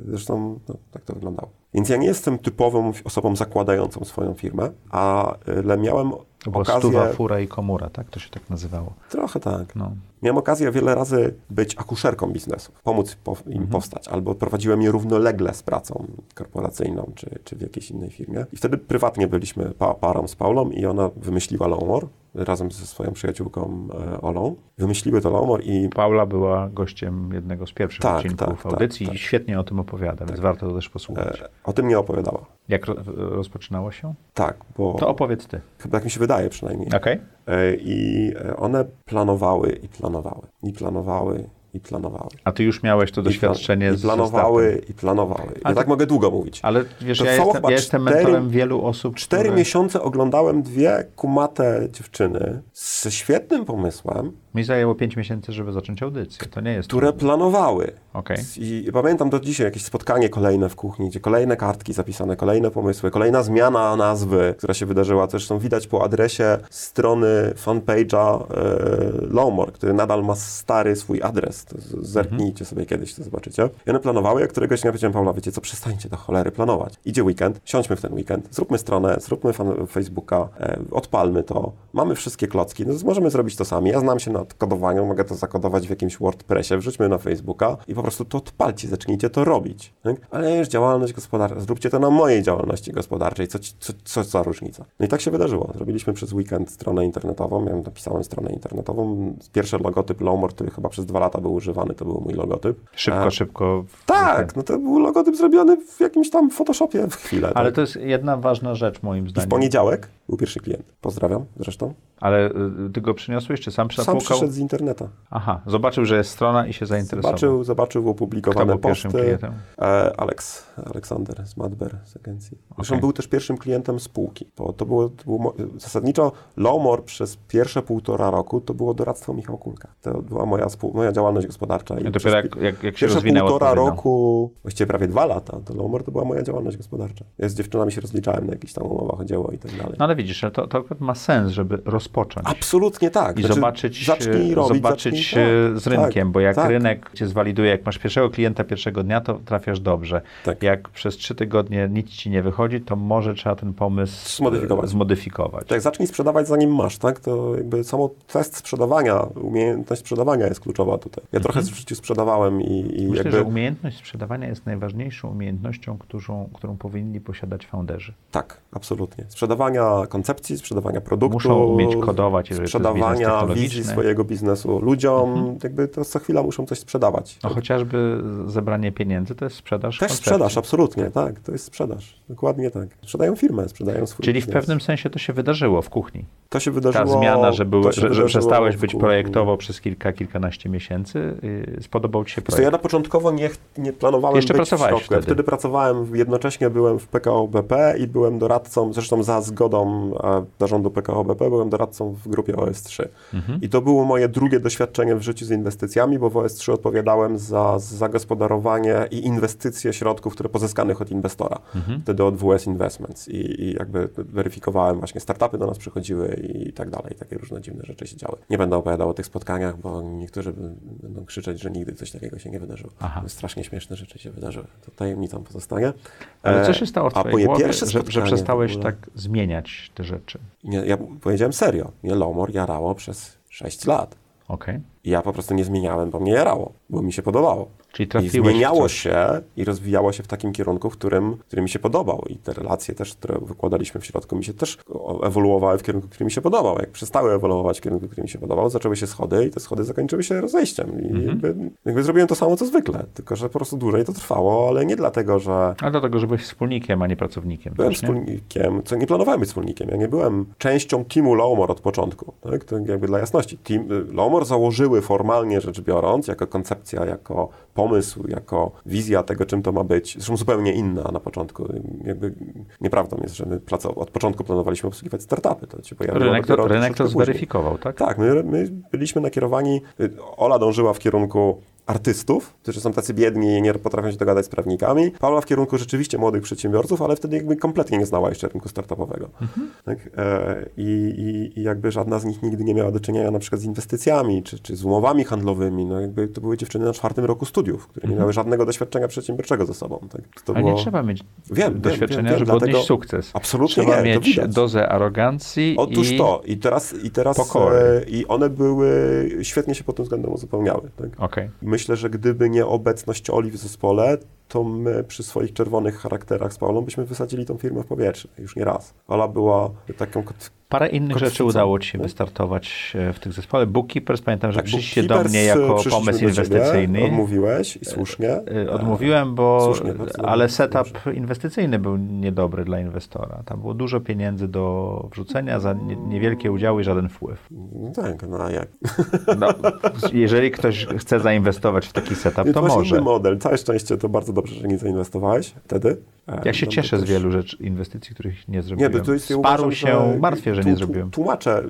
zresztą no, tak to wyglądało. Więc ja nie jestem typową osobą zakładającą swoją firmę, ale miałem To była okazję... stuwa, fura i komura, tak? To się tak nazywało. Trochę tak. No. Miałem okazję wiele razy być akuszerką biznesu, pomóc po, im powstać, albo prowadziłem je równolegle z pracą korporacyjną, czy, czy w jakiejś innej firmie. I wtedy prywatnie byliśmy pa, parą z Paulą i ona wymyśliła Longmore razem ze swoją przyjaciółką e, Olą. Wymyśliły to Longmore i Paula była gościem jednego z pierwszych Tak, odcinków tak, tak, audycji tak. i świetnie o tym opowiada, więc warto to też posłuchać. e, o tym nie opowiadała. Jak ro- rozpoczynało się? Tak, bo To opowiedz ty. chyba tak mi się wydaje przynajmniej. Okej? E, I e, one planowały i planowały, i planowały, i planowały. A ty już miałeś to I, doświadczenie i z planowały, ze i planowały. Ja Ale tak mogę długo mówić. Ale wiesz, To ja jestem, ja jestem cztery- mentorem wielu osób, Cztery które... miesiące oglądałem dwie kumate dziewczyny ze świetnym pomysłem, Mi zajęło pięć miesięcy, żeby zacząć audycję. To nie jest które planowały. Okej. I pamiętam do dzisiaj jakieś spotkanie kolejne w kuchni, gdzie kolejne kartki zapisane, kolejne pomysły, kolejna zmiana nazwy, która się wydarzyła. Zresztą widać po adresie strony fanpage'a e, Lowmore, który nadal ma stary swój adres. Z- zerknijcie sobie kiedyś, to zobaczycie. I one planowały, jak któregoś dnia powiedziałem, Paula, wiecie co, przestańcie do cholery planować. Idzie weekend, siądźmy w ten weekend, zróbmy stronę, zróbmy Facebooka, e, odpalmy to, mamy wszystkie klocki, no możemy zrobić to sami. Ja znam się na kodowaniu, mogę to zakodować w jakimś WordPressie, wrzućmy na Facebooka i po prostu to odpalcie, zacznijcie to robić. Tak? Ale już działalność gospodarcza, zróbcie to na mojej działalności gospodarczej, co, co, co za różnica. No i tak się wydarzyło. Zrobiliśmy przez weekend stronę internetową, ja napisałem stronę internetową. Pierwszy logotyp Lowmore, który chyba przez dwa lata był używany, to był mój logotyp. Szybko, E, szybko. Tak, no to był logotyp zrobiony w jakimś tam Photoshopie w chwilę. Ale tak? to jest jedna ważna rzecz moim I w zdaniem. poniedziałek był pierwszy klient. Pozdrawiam zresztą. Ale y, ty go przyniosłeś, czy sam Sam zapukałeś? Przyszedł z interneta. Aha, zobaczył, że jest strona i się zainteresował. Zobaczył, zobaczył Kto opublikowane był pierwszym posty. klientem? E, Alex, Aleksander z Madber z agencji. Zresztą Okej. był też pierwszym klientem spółki, bo to było, to było zasadniczo Lowmore przez pierwsze półtora roku to było doradztwo Michała Kulka. To była moja, spół, moja działalność gospodarcza. I dopiero jak, jak, jak się Pierwsze rozwinęło półtora roku, właściwie prawie dwa lata, to Lowmore to była moja działalność gospodarcza. Ja z dziewczynami się rozliczałem na jakichś tam umowach o dzieło i tak dalej. No ale widzisz, to, to akurat ma sens, żeby rozpocząć. Absolutnie tak. I Znaczy, zobaczyć, zacznij robić, zobaczyć zacznij, tak, z rynkiem, tak, bo jak tak. rynek cię zwaliduje, jak masz pierwszego klienta pierwszego dnia, to trafiasz dobrze. Tak. Jak przez trzy tygodnie nic ci nie wychodzi, to może trzeba ten pomysł Zmodyfikować. e, zmodyfikować. Tak, zacznij sprzedawać zanim masz, tak? To jakby samo test sprzedawania, umiejętność sprzedawania jest kluczowa tutaj. Ja trochę w życiu sprzedawałem i, i Myślę, jakby... że umiejętność sprzedawania jest najważniejszą umiejętnością, którą, którą powinni posiadać founderzy. Tak, absolutnie. Sprzedawania koncepcji, sprzedawania produktu. Muszą umieć kodować, jeżeli to jest Sprzedawania wizji swojego biznesu ludziom. Jakby to co chwila muszą coś sprzedawać. No chociażby zebranie pieniędzy to jest sprzedaż Też koncepcji. sprzedaż, absolutnie, tak. To jest sprzedaż. Dokładnie tak. Sprzedają firmę, sprzedają swój Czyli w biznes. pewnym sensie to się wydarzyło w kuchni. To się wydarzyło... Ta zmiana, że, były, to że, że przestałeś w być projektowo przez kilka, kilkanaście miesięcy, yy, spodobał ci się projekt. ja na początkowo nie, nie planowałem Jeszcze być pracowałeś w wtedy. wtedy pracowałem, jednocześnie byłem w PKO BP i byłem doradcą, zresztą za zgodą e, zarządu PKO BP, byłem doradcą w grupie OS3. Mhm. I to było moje drugie doświadczenie w życiu z inwestycjami, bo w OS3 odpowiadałem za zagospodarowanie i inwestycje środków, które pozyskanych od inwestora. Mhm. Wtedy od WS Investments i, i jakby weryfikowałem właśnie startupy do nas przychodziły i tak dalej. Takie różne dziwne rzeczy się działy. Nie będę opowiadał o tych spotkaniach, bo niektórzy będą krzyczeć, że nigdy coś takiego się nie wydarzyło. Aha. Strasznie śmieszne rzeczy się wydarzyły. To tajemnicą pozostanie. Ale co E, się stało w a twojej moje głowie, pierwsze że, że przestałeś tak zmieniać te rzeczy? Nie, ja powiedziałem serio. Mnie Lomor jarało przez 6 lat. Okej. I ja po prostu nie zmieniałem, bo mnie jarało, bo mi się podobało. Czyli I trafiłeś zmieniało się i rozwijało się w takim kierunku, w którym, który mi się podobał. I te relacje też, które wykładaliśmy w środku, mi się też ewoluowały w kierunku, który mi się podobał. Jak przestały ewoluować w kierunku, który mi się podobał, zaczęły się schody i te schody zakończyły się rozejściem. I Mhm. jakby, jakby zrobiłem to samo, co zwykle, tylko że po prostu dłużej to trwało, ale nie dlatego, że Ale dlatego, że byłeś wspólnikiem, a nie pracownikiem. byłem też, nie? wspólnikiem, co nie planowałem być wspólnikiem. Ja nie byłem częścią teamu Lowmore od początku. Tak? To jakby dla jasności. Team, Lowmore założyły formalnie rzecz biorąc, jako koncepcja, jako pomysł, jako wizja tego, czym to ma być. Zresztą zupełnie inna na początku. Jakby nieprawdą jest, że my od początku planowaliśmy obsługiwać startupy. To się pojawiło Rynek to, rynek to zweryfikował, tak? Tak, my, my byliśmy nakierowani, y, Ola dążyła w kierunku artystów, którzy są tacy biedni i nie potrafią się dogadać z prawnikami. Paula w kierunku rzeczywiście młodych przedsiębiorców, ale wtedy jakby kompletnie nie znała jeszcze rynku startupowego. Tak? E, i, i, jakby żadna z nich nigdy nie miała do czynienia na przykład z inwestycjami, czy, czy z umowami handlowymi. No jakby to były dziewczyny na czwartym roku studiów, które nie miały żadnego doświadczenia przedsiębiorczego ze sobą. Tak? To Ale było... nie trzeba mieć Wiem, doświadczenia, wiem, wiem, żeby dlatego- odnieść sukces. Absolutnie Trzeba nie, mieć dozę arogancji Otóż i... to. I teraz, i teraz pokory. e, i one były, świetnie się pod tym względem uzupełniały. Tak? Okej. Myślę, że gdyby nie obecność Oli w zespole, to my przy swoich czerwonych charakterach z Paulą byśmy wysadzili tą firmę w powietrze. Już nie raz. Ola była taką... kot- Parę innych rzeczy udało ci się wystartować e, w tych zespołach. Bookkeepers, pamiętam, że Tak, przyszliście do mnie jako przyszliśmy pomysł do ciebie, inwestycyjny. Odmówiłeś i słusznie. E, Odmówiłem, bo Słusznie, ale setup dobrze. inwestycyjny był niedobry dla inwestora. Tam było dużo pieniędzy do wrzucenia za nie, niewielkie udziały i żaden wpływ. Tak, no a jak? No, jeżeli ktoś chce zainwestować w taki setup, to masz może. model. Całe szczęście to bardzo dobrze, że nie zainwestowałeś wtedy. E, Ja się no, cieszę to z też- wielu rzeczy, inwestycji, których nie Nie, zrobiłem. bo to jest, ja Sparu uważam, się, martwię, że tu- nie zrobiłem. Tłumaczę,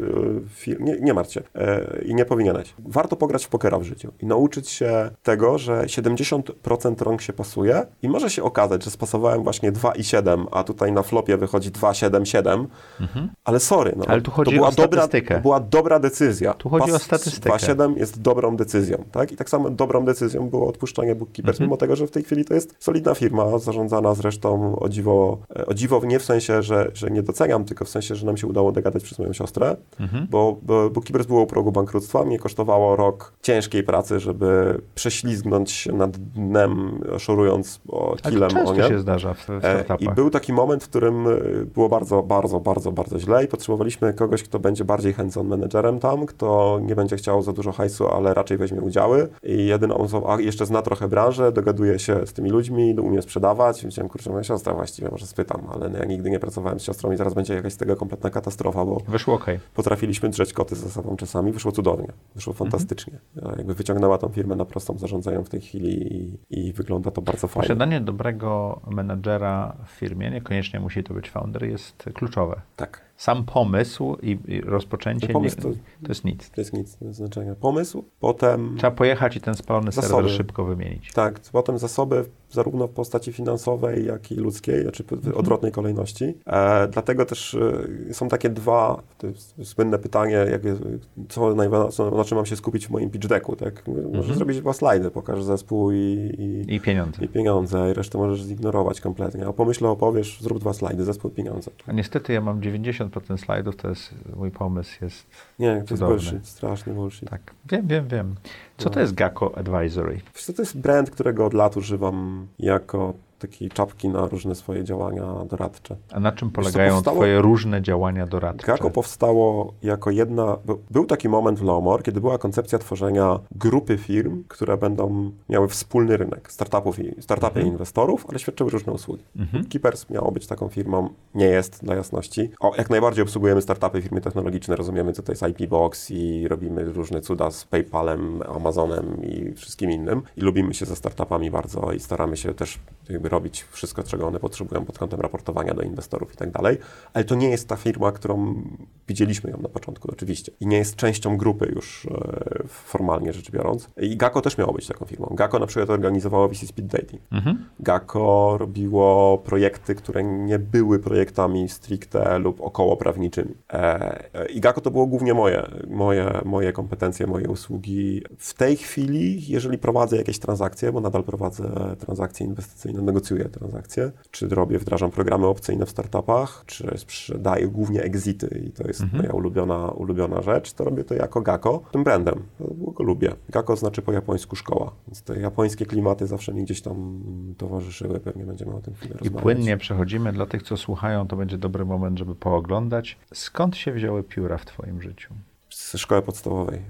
fir- nie, nie martw się e, i nie powinieneś. Warto pograć w pokera w życiu i nauczyć się tego, że 70% rąk się pasuje i może się okazać, że spasowałem właśnie 2 i 7, a tutaj na flopie wychodzi 2, 7, 7, ale sorry. No, Mhm. Ale tu chodzi to była o dobra, statystykę. To była dobra decyzja. Tu chodzi o statystykę. 2, 7 jest dobrą decyzją, tak? I tak samo dobrą decyzją było odpuszczanie Bookkeepers, Mhm. mimo tego, że w tej chwili to jest solidna firma, zarządzana zresztą o dziwo, e, o dziwo nie w sensie, że, że nie doceniam, tylko w sensie, że nam się udało dogadać przez moją siostrę, Mhm. bo, bo Bookkeepers było u progu bankructwa, mnie kosztowało rok ciężkiej pracy, żeby prześlizgnąć się nad dnem, szorując o Ale kilem to o często nie. się zdarza w, w E, startupach. I był taki moment, w którym e, było bardzo, bardzo, bardzo, bardzo źle i potrzebowaliśmy kogoś, kto będzie bardziej hands-on menedżerem tam, kto nie będzie chciał za dużo hajsu, ale raczej weźmie udziały i jedyną osobą, a jeszcze zna trochę branżę, dogaduje się z tymi ludźmi, umie sprzedawać, chciałem, kurczę, moja siostra właściwie, może spytam, ale no, ja nigdy nie pracowałem z siostrą i zaraz będzie jakaś z tego kompletna katastrofa, bo Wyszło ok. potrafiliśmy drzeć koty ze sobą czasami, wyszło cudownie, wyszło Mhm. fantastycznie. Ja jakby wyciągnęła tą firmę na prostą, zarządzają w tej chwili i, i wygląda to bardzo fajnie. Posiadanie dobrego menadżera w firmie, niekoniecznie musi to być founder, jest kluczowe. Tak, Sam pomysł i, i rozpoczęcie No pomysł nie, to- to jest nic. to jest nic znaczenia. Pomysł, potem... Trzeba pojechać i ten spalony serwer Zasoby. szybko wymienić. Tak, potem zasoby zarówno w postaci finansowej, jak i ludzkiej, znaczy w odwrotnej kolejności. E, dlatego też e, są takie dwa, to jest słynne pytanie, jak co, najwa- co, na czym mam się skupić w moim pitch decku, tak? Możesz zrobić dwa slajdy, pokaż zespół i, i, I pieniądze. i pieniądze, i resztę możesz zignorować kompletnie. A pomyśle opowiesz, zrób dwa slajdy, zespół i pieniądze. A niestety ja mam 90% slajdów, to jest mój pomysł jest. Nie, to jest Cudowne. bullshit, straszny bullshit. Tak, wiem, wiem, wiem. Co No. to jest Gacko Advisory? Wiesz to jest brand, którego od lat używam jako takiej czapki na różne swoje działania doradcze. A na czym polegają powstało- Twoje różne działania doradcze? Gako powstało jako jedna. bo Był taki moment w Lomor, kiedy była koncepcja tworzenia grupy firm, które będą miały wspólny rynek startupów i, startupy i inwestorów, ale świadczyły różne usługi. Keepers miało być taką firmą, nie jest dla jasności. O, jak najbardziej obsługujemy startupy, firmy technologiczne, rozumiemy, co to jest IP Box i robimy różne cuda z PayPalem, Amazonem i wszystkim innym. I lubimy się ze startupami bardzo i staramy się też jakby robić wszystko, czego one potrzebują pod kątem raportowania do inwestorów i tak dalej. Ale to nie jest ta firma, którą widzieliśmy ją na początku, oczywiście. I nie jest częścią grupy już e, formalnie rzecz biorąc. I Gako też miało być taką firmą. Gako na przykład organizowało VC Speed Dating. Gako robiło projekty, które nie były projektami stricte lub około prawniczymi. E, e, I Gako to było głównie moje, moje, moje kompetencje, moje usługi. W tej chwili, jeżeli prowadzę jakieś transakcje, bo nadal prowadzę transakcje inwestycyjne, negocjuję transakcje, czy robię, wdrażam programy opcyjne w startupach, czy sprzedaję głównie exity i to jest moja ulubiona, ulubiona rzecz, to robię to jako Gako, tym brandem, bo go lubię. Gako znaczy po japońsku szkoła, więc te japońskie klimaty zawsze mi gdzieś tam towarzyszyły, pewnie będziemy o tym chwilę I rozmawiać. płynnie przechodzimy. Dla tych, co słuchają, to będzie dobry moment, żeby pooglądać. Skąd się wzięły pióra w Twoim życiu? Z szkoły podstawowej.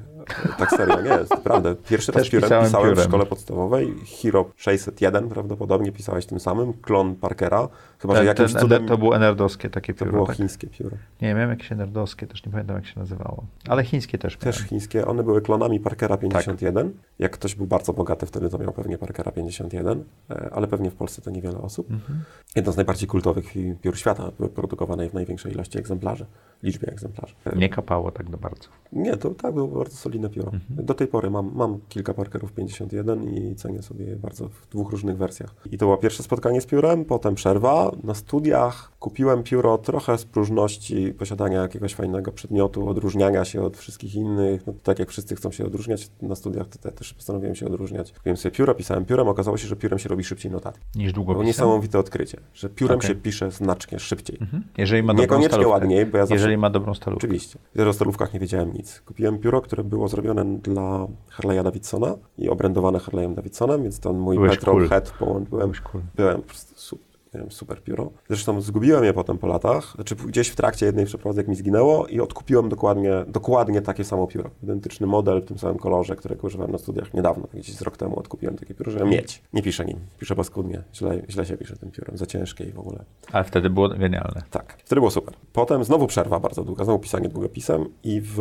Tak serio, nie jest, naprawdę. Pierwszy raz Też piórem pisałem pisałem piórem. w szkole podstawowej. Hero 601 prawdopodobnie pisałeś tym samym. Klon Parkera. Chyba, że Ten, jakimś ten, cudem... to było enerdowskie takie To pióro. było tak? chińskie pióro. Nie, miałem jakieś enerdowskie, też nie pamiętam jak się nazywało. Ale chińskie też Też miałem. chińskie. One były klonami Parkera Tak. 51. Jak ktoś był bardzo bogaty wtedy, to miał pewnie Parkera 51, e, ale pewnie w Polsce to niewiele osób. Mhm. Jedno z najbardziej kultowych piór świata, produkowanej w największej ilości egzemplarzy, liczbie egzemplarzy. E, Nie kapało tak do bardzo. Nie, to tak było bardzo solidne pióro. Mhm. Do tej pory mam, mam kilka Parkerów 51 i cenię sobie je bardzo w dwóch różnych wersjach. I to było pierwsze spotkanie z piórem, potem przerwa. Na studiach kupiłem pióro trochę z próżności posiadania jakiegoś fajnego przedmiotu, odróżniania się od wszystkich innych. No, tak jak wszyscy chcą się odróżniać na studiach, to też postanowiłem się odróżniać. Kupiłem sobie pióro, pisałem piórem, okazało się, że piórem się robi szybciej notatki. Niż To było niesamowite odkrycie, że piórem Okej. się pisze znacznie szybciej. Mhm. Jeżeli ma dobrą Niekoniecznie stalówkę. ładniej, bo ja zawsze Jeżeli ma dobrą stalówkę. Oczywiście. Ja o stalówkach nie wiedziałem nic. Kupiłem pióro, które było zrobione dla Harley'a Davidsona i obrędowane Harley'em Davidsonem, więc ten mój Byłeś Metro cool. Head połączyłem. Byłem, cool. byłem po prostu super, miałem super pióro. Zresztą zgubiłem je potem po latach. Znaczy gdzieś w trakcie jednej przeprowadzek mi zginęło i odkupiłem dokładnie, dokładnie takie samo pióro. Identyczny model w tym samym kolorze, którego używałem na studiach niedawno. Gdzieś z rok temu odkupiłem takie pióro, żeby mieć. Nie piszę nim. Piszę paskudnie. Źle, źle się pisze tym piórem. Za ciężkie i w ogóle. Ale wtedy było genialne. Tak, wtedy było super. Potem znowu przerwa bardzo długa, znowu pisanie długopisem i w...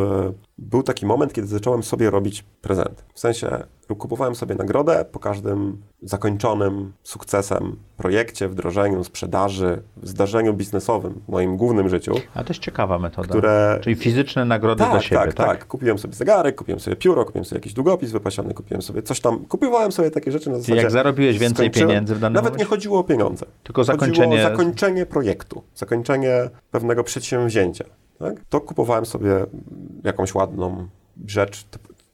był taki moment, kiedy zacząłem sobie robić prezenty. W sensie kupowałem sobie nagrodę po każdym zakończonym sukcesem projekcie, wdrożeniu, sprzedaży, zdarzeniu biznesowym w moim głównym życiu, A to jest ciekawa metoda. które... Czyli fizyczne nagrody dla Tak, siebie, tak, tak? tak. Kupiłem sobie zegarek, kupiłem sobie pióro, kupiłem sobie jakiś długopis wypasiony, kupiłem sobie coś tam. Kupowałem sobie takie rzeczy na zasadzie... jak zarobiłeś więcej pieniędzy w danym Nawet momencie? nie chodziło o pieniądze. Tylko Chodziło zakończenie- o zakończenie projektu, zakończenie pewnego przedsięwzięcia. Tak? To kupowałem sobie jakąś ładną rzecz,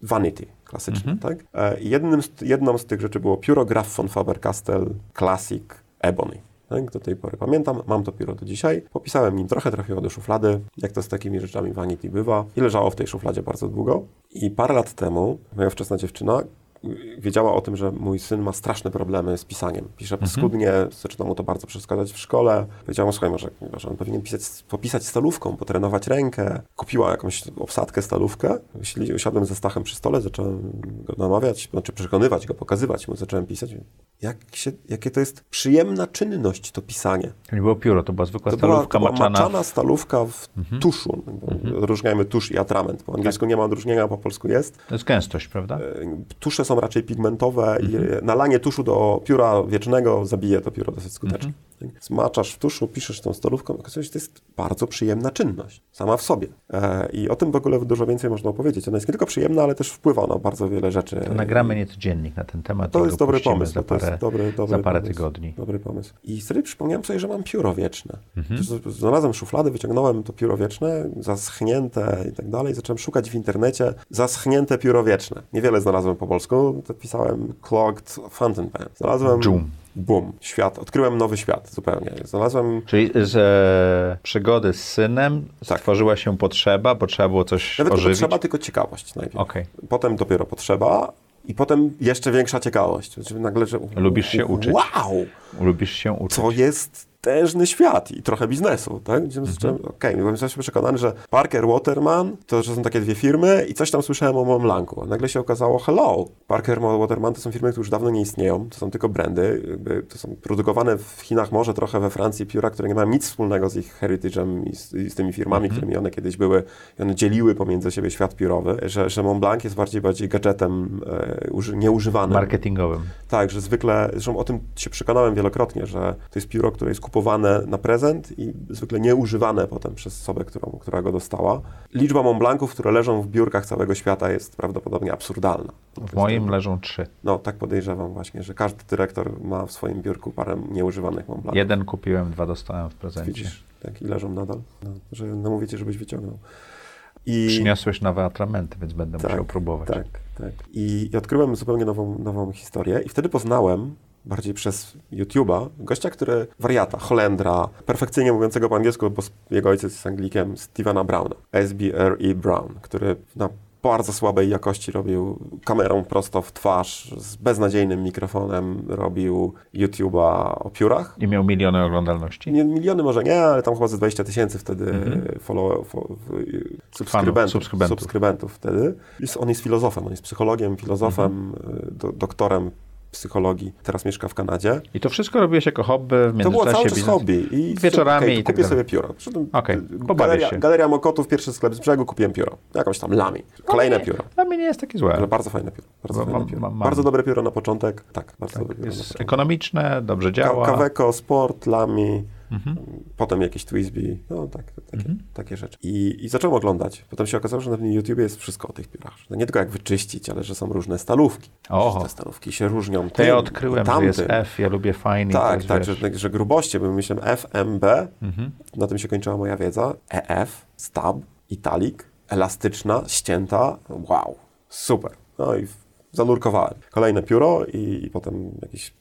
vanity klasyczne. Mhm. Tak? E, Jednym z, jedną z tych rzeczy było pióro Graf von Faber-Castell Classic Ebony. Tak? Do tej pory pamiętam, mam to pióro do dzisiaj. Popisałem nim trochę, trafiło do szuflady, jak to z takimi rzeczami vanity bywa. I leżało w tej szufladzie bardzo długo. I parę lat temu moja wczesna dziewczyna wiedziała o tym, że mój syn ma straszne problemy z pisaniem. Pisze Mhm. paskudnie, zaczyna mu to bardzo przeszkadzać w szkole. Powiedziała mu, słuchaj, może, może on powinien pisać, popisać stalówką, potrenować rękę. Kupiła jakąś obsadkę, stalówkę. Usiadłem ze Stachem przy stole, zacząłem go namawiać, znaczy przekonywać go, pokazywać mu, zacząłem pisać. Jak się, jakie to jest przyjemna czynność, to pisanie. To nie było pióro, to była zwykła To była, stalówka to była maczana. Mhm. maczana stalówka w tuszu. Odróżniajmy tusz i atrament. Po angielsku nie ma odróżnienia, po polsku jest. To jest gęstość, prawda? E, Tusze są raczej pigmentowe i Mhm. nalanie tuszu do pióra wiecznego zabije to pióro dosyć skutecznie. Mhm. Smaczasz w tuszu, piszesz tą stalówką, okazuje się, że to jest bardzo przyjemna czynność, sama w sobie. E, I o tym w ogóle dużo więcej można opowiedzieć. Ona jest nie tylko przyjemna, ale też wpływa na bardzo wiele rzeczy. To nagramy nieco dziennik na ten temat. To jest dobry pomysł. Za parę, dobry, dobry za parę pomysł. tygodni. Dobry pomysł. I wtedy przypomniałem sobie, że mam pióro wieczne. Mhm. Znalazłem szuflady, wyciągnąłem to pióro wieczne, zaschnięte i tak dalej. Zacząłem szukać w internecie zaschnięte pióro wieczne. Niewiele znalazłem po polsku, to pisałem clogged fountain pen. Znalazłem... Dżum. Bum. Świat. Odkryłem nowy świat zupełnie. Znalazłem... Czyli z przygody z synem Tak. stworzyła się potrzeba, bo trzeba było coś Nawet ożywić. potrzeba, tylko ciekawość najpierw. Okej. Potem dopiero potrzeba i potem jeszcze większa ciekawość. Znaczy nagle, że... Lubisz się uczyć. Wow! Lubisz się uczyć. to jest tężny świat i trochę biznesu, tak? Gdzie Mhm. zacząłem, Okej, byłem zawsze przekonany, że Parker Waterman to że są takie dwie firmy i coś tam słyszałem o Montblancu. A nagle się okazało, hello, Parker Waterman to są firmy, które już dawno nie istnieją, to są tylko brandy, jakby to są produkowane w Chinach, może trochę we Francji pióra, które nie mają nic wspólnego z ich heritage'em i z, i z tymi firmami, Mhm. którymi one kiedyś były i one dzieliły pomiędzy siebie świat piórowy, że, że Montblanc jest bardziej bardziej gadżetem e, uży, nieużywanym. Marketingowym. Tak, że zwykle, zresztą o tym się przekonałem wielokrotnie, że to jest pióro, które jest kupowane na prezent i zwykle nieużywane potem przez osobę, którą, która go dostała. Liczba Montblanców, które leżą w biurkach całego świata jest prawdopodobnie absurdalna. W moim leżą trzy. No, tak podejrzewam właśnie, że każdy dyrektor ma w swoim biurku parę nieużywanych Montblanców. Jeden kupiłem, dwa dostałem w prezencie. Widzisz, tak, i leżą nadal. No, że namówię cię, żebyś wyciągnął. I... Przyniosłeś nowe atramenty, więc będę Tak, musiał próbować. Tak, tak. I, I odkryłem zupełnie nową, nową historię i wtedy poznałem bardziej przez YouTube'a, gościa, który, wariata, Holendra, perfekcyjnie mówiącego po angielsku, bo jego ojciec jest Anglikiem, Stevena Browna, SBRE Brown, który na bardzo słabej jakości robił kamerą prosto w twarz, z beznadziejnym mikrofonem robił YouTube'a o piórach. I miał miliony oglądalności. Nie, miliony może nie, ale tam chyba ze 20 tysięcy wtedy follow, fo, w- subskrybentów, subskrybentów. subskrybentów wtedy. Jest, on jest filozofem, on jest psychologiem, filozofem, y, do, doktorem psychologii. Teraz mieszka w Kanadzie. I to wszystko robiłeś jako hobby, w To było cały czas biznes. hobby. I Wieczorami okej, i tak kupię dalej. sobie pióro. Okej, y, galeria, się. galeria Mokotów, pierwszy sklep z brzegu, kupiłem pióro. Jakąś tam lami. Kolejne nie, pióro. Dla mnie nie jest takie złe. Ale bardzo fajne pióro. Bardzo, fajne mam- pióro. mam- mam. bardzo dobre pióro na początek. Tak, bardzo dobre pióro Jest ekonomiczne, dobrze działa. Kaweko, Sport, Lamy, Mhm. potem jakieś Twisby, no tak, takie, takie rzeczy. I, I zacząłem oglądać. Potem się okazało, że na tym YouTube jest wszystko o tych piórach. Że nie tylko jak wyczyścić, ale że są różne stalówki. Oho. Że te stalówki się różnią tym, ja odkryłem, że tamtym. jest F, ja lubię fajny. Tak, tak, że, że gruboście, bo myślałem FMB, Mhm. na tym się kończyła moja wiedza, EF, stab, italik, elastyczna, ścięta, wow, super. No i zanurkowałem. Kolejne pióro i, i potem jakiś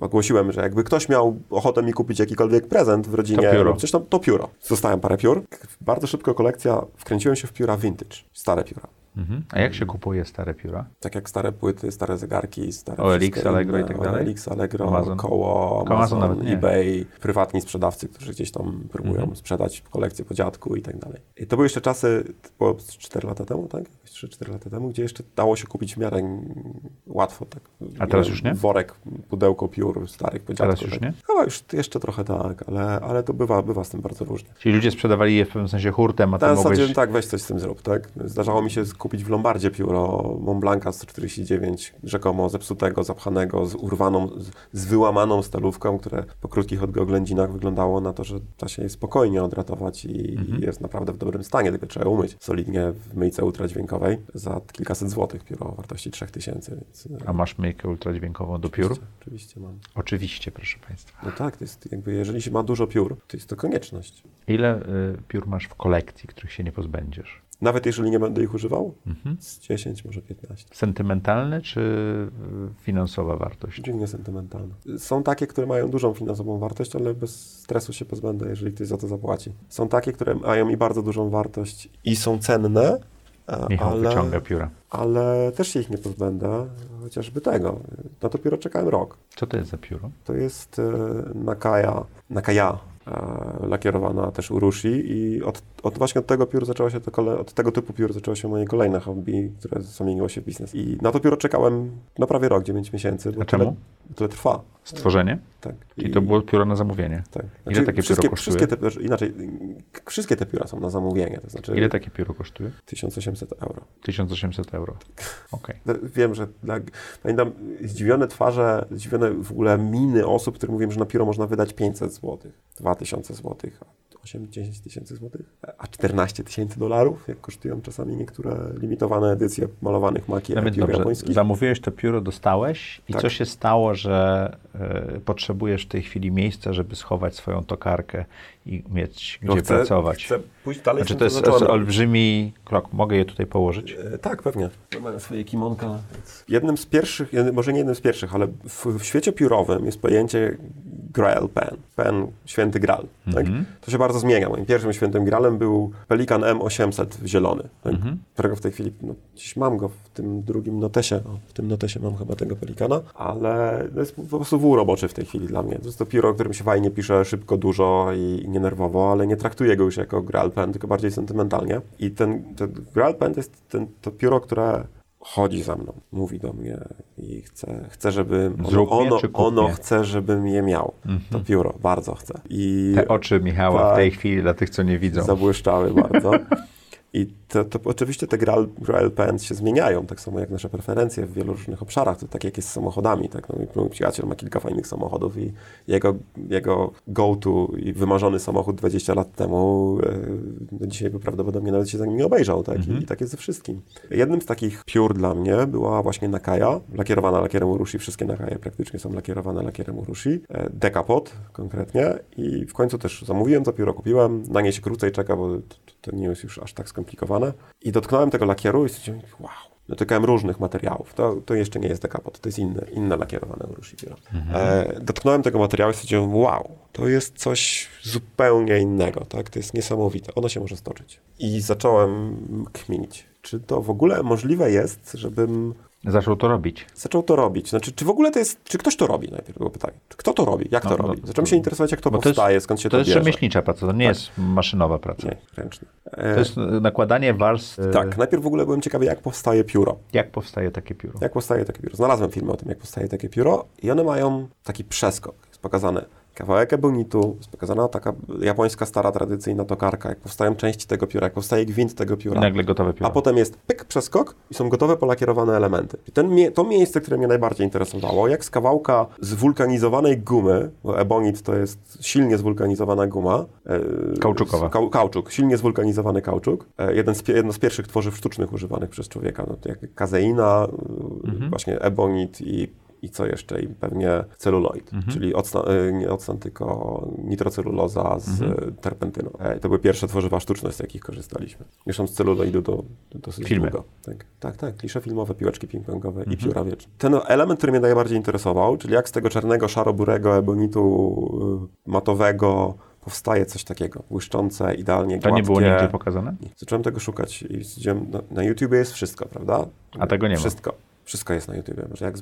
ogłosiłem, że jakby ktoś miał ochotę mi kupić jakikolwiek prezent w rodzinie, To pióro. to pióro. Dostałem parę piór. Bardzo szybko kolekcja, wkręciłem się w pióra vintage, stare pióra. Mhm. A jak się kupuje stare pióra? Tak jak stare płyty, stare zegarki, stare OLX, Allegro inne, i tak dalej? OLX, Allegro, Amazon? Koło, Amazon Amazon, nawet eBay, prywatni sprzedawcy, którzy gdzieś tam próbują Mhm. sprzedać kolekcję po dziadku i tak dalej. I to były jeszcze czasy, to było z 4 lata temu, tak? Jakieś 3-4 lata temu, gdzie jeszcze dało się kupić w miarę łatwo. Tak. A teraz już nie? Worek, pudełko piór starych po dziadku. Teraz już tak. nie? Chyba już jeszcze trochę tak, ale, ale to bywa, bywa z tym bardzo różnie. Czyli ludzie sprzedawali je w pewnym sensie hurtem, a W ty mogłeś... tak, weź coś z tym zrób, tak? Zdarzało mi się kupić w Lombardzie pióro Montblanca 149, rzekomo zepsutego, zapchanego, z urwaną, z, wyłamaną stalówką, które po krótkich oględzinach wyglądało na to, że da się je spokojnie odratować i, Mhm. jest naprawdę w dobrym stanie, tylko trzeba umyć solidnie w myjce ultradźwiękowej za kilkaset złotych pióro o wartości 3000, więc... A masz myjkę ultradźwiękową do piór? Oczywiście, oczywiście mam. Oczywiście, proszę Państwa. No tak, to jest jakby, jeżeli się ma dużo piór, to jest to konieczność. Ile y, piór masz w kolekcji, których się nie pozbędziesz? Nawet jeżeli nie będę ich używał, Mhm. z 10, może 15. Sentymentalne czy y, finansowa wartość? Dziwnie sentymentalne. Są takie, które mają dużą finansową wartość, ale bez stresu się pozbędę, jeżeli ktoś za to zapłaci. Są takie, które mają i bardzo dużą wartość i są cenne, E, Michał ale, wyciąga pióra. ale też się ich nie pozbędę, chociażby tego. Na to pióro czekałem rok. Co to jest za pióro? To jest e, Nakaya e, lakierowana też urushi i od, od właśnie od tego pióra zaczęło się to kole, od tego typu piór zaczęło się moje kolejne hobby, które zamieniło się w biznes. I na to pióro czekałem no prawie rok, 9 miesięcy. bo A czemu? Tyle, tyle trwa. Stworzenie? Tak. I to było pióro na zamówienie. tak. Ile takie pióro wszystkie, kosztuje? Wszystkie te, inaczej, k- wszystkie te pióra są na zamówienie, to znaczy Ile takie pióro kosztuje? 1800 euro. 1800 euro. Okej. No, Wiem, że dla, pamiętam zdziwione twarze, zdziwione w ogóle miny osób, które mówią, że na pióro można wydać 500 zł, 2000 zł, 8-10 tysięcy złotych, a 14 tysięcy dolarów, jak kosztują czasami niektóre limitowane edycje malowanych maki No piór japońskich. zamówiłeś to pióro, dostałeś i Tak. co się stało, że e, potrzebujesz w tej chwili miejsca, żeby schować swoją tokarkę i mieć No gdzie chcę- pracować? Chcę pójść dalej Znaczy to jest zacząłem. olbrzymi krok. Mogę je tutaj położyć? E, Tak, pewnie. Mamy swoje kimonka. Jednym z pierwszych, może nie jednym z pierwszych, ale w, w świecie piórowym jest pojęcie Grail Pen. Pen, święty Graal. Tak? To się bardzo zmienia. Moim pierwszym świętym Graalem był Pelikan M800 zielony, tak? którego w tej chwili, no, gdzieś mam go w tym drugim notesie, o, w tym notesie mam chyba tego Pelikana, ale to jest po prostu wół roboczy w tej chwili dla mnie. To jest to pióro, którym się fajnie pisze, szybko, dużo i, i nienerwowo, ale nie traktuję go już jako Grail Pen, tylko bardziej sentymentalnie. I ten, ten Grail Pen to jest ten, to pióro, które chodzi za mną, mówi do mnie i chce, chce żebym ono, ono, ono chce, żebym je miał. To pióro, bardzo chce. I Te oczy Michała w Tak. tej chwili, dla tych, co nie widzą. zabłyszczały bardzo. I to, to oczywiście te Grail, Grail Pens się zmieniają, tak samo jak nasze preferencje w wielu różnych obszarach, to tak jak jest z samochodami. Tak? No, mój przyjaciel ma kilka fajnych samochodów i jego, jego go-to i wymarzony samochód 20 lat temu, e, no dzisiaj by prawdopodobnie nawet się za nim nie obejrzał. Tak? I, I tak jest ze wszystkim. Jednym z takich piór dla mnie była właśnie Nakaya, lakierowana lakierem Urushi. Wszystkie Nakaje praktycznie są lakierowane lakierem Urushi. E, Decapod konkretnie. I w końcu też zamówiłem to pióro, kupiłem. Na nie się krócej czeka, bo to, to nie jest już aż tak skomplikowane. I dotknąłem tego lakieru i stwierdziłem, wow. Dotykałem różnych materiałów. To, to jeszcze nie jest dekapot, to jest inne, inne lakierowane Urushi pióro. E, dotknąłem tego materiału i stwierdziłem, wow, to jest coś zupełnie innego, tak? To jest niesamowite. Ono się może stoczyć. I zacząłem kminić. Czy to w ogóle możliwe jest, żebym Zaczął to robić. zaczął to robić. Znaczy, czy w ogóle to jest, czy ktoś to robi? Najpierw było pytanie. Kto to robi? Jak to No, no, robi? Zacząłem się interesować, jak to Bo to jest- powstaje, skąd się to, To jest bierze. rzemieślnicza praca, to nie jest maszynowa praca. Nie, ręcznie. To E, jest nakładanie warstw. e, tak, najpierw w ogóle byłem ciekawy, jak powstaje pióro. Jak powstaje takie pióro? Jak powstaje takie pióro? Znalazłem filmy o tym, jak powstaje takie pióro i one mają taki przeskok. Jest pokazane kawałek ebonitu, jest pokazana taka japońska stara tradycyjna tokarka, jak powstają części tego pióra, jak powstaje gwint tego I pióra. nagle gotowe pióro. A potem jest pyk, przeskok i są gotowe polakierowane elementy. I ten, to miejsce, które mnie najbardziej interesowało, jak z kawałka zwulkanizowanej gumy, bo ebonit to jest silnie zwulkanizowana guma. e, Kauczukowa. Kau, kauczuk, silnie zwulkanizowany kauczuk. E, jeden z, jedno z pierwszych tworzyw sztucznych używanych przez człowieka. No, jak kazeina, e, właśnie ebonit i i co jeszcze? I pewnie celuloid, czyli octan, e, nie octan, tylko nitroceluloza z e, terpentyną. E, To były pierwsze tworzywa sztuczne, z jakich korzystaliśmy. Zresztą z celuloidu do, do dosyć Filmy. długo. Tak, tak, tak. Klisze filmowe, piłeczki ping-pongowe i pióra wieczne. Ten element, który mnie najbardziej interesował, czyli jak z tego czarnego, szaro-burego ebonitu y, matowego powstaje coś takiego, błyszczące, idealnie To gładkie. nie było nigdzie pokazane? Zacząłem tego szukać i stwierdziłem, no, na YouTubie jest wszystko, prawda? A tego nie ma. Wszystko. Wszystko jest na YouTubie. Jak,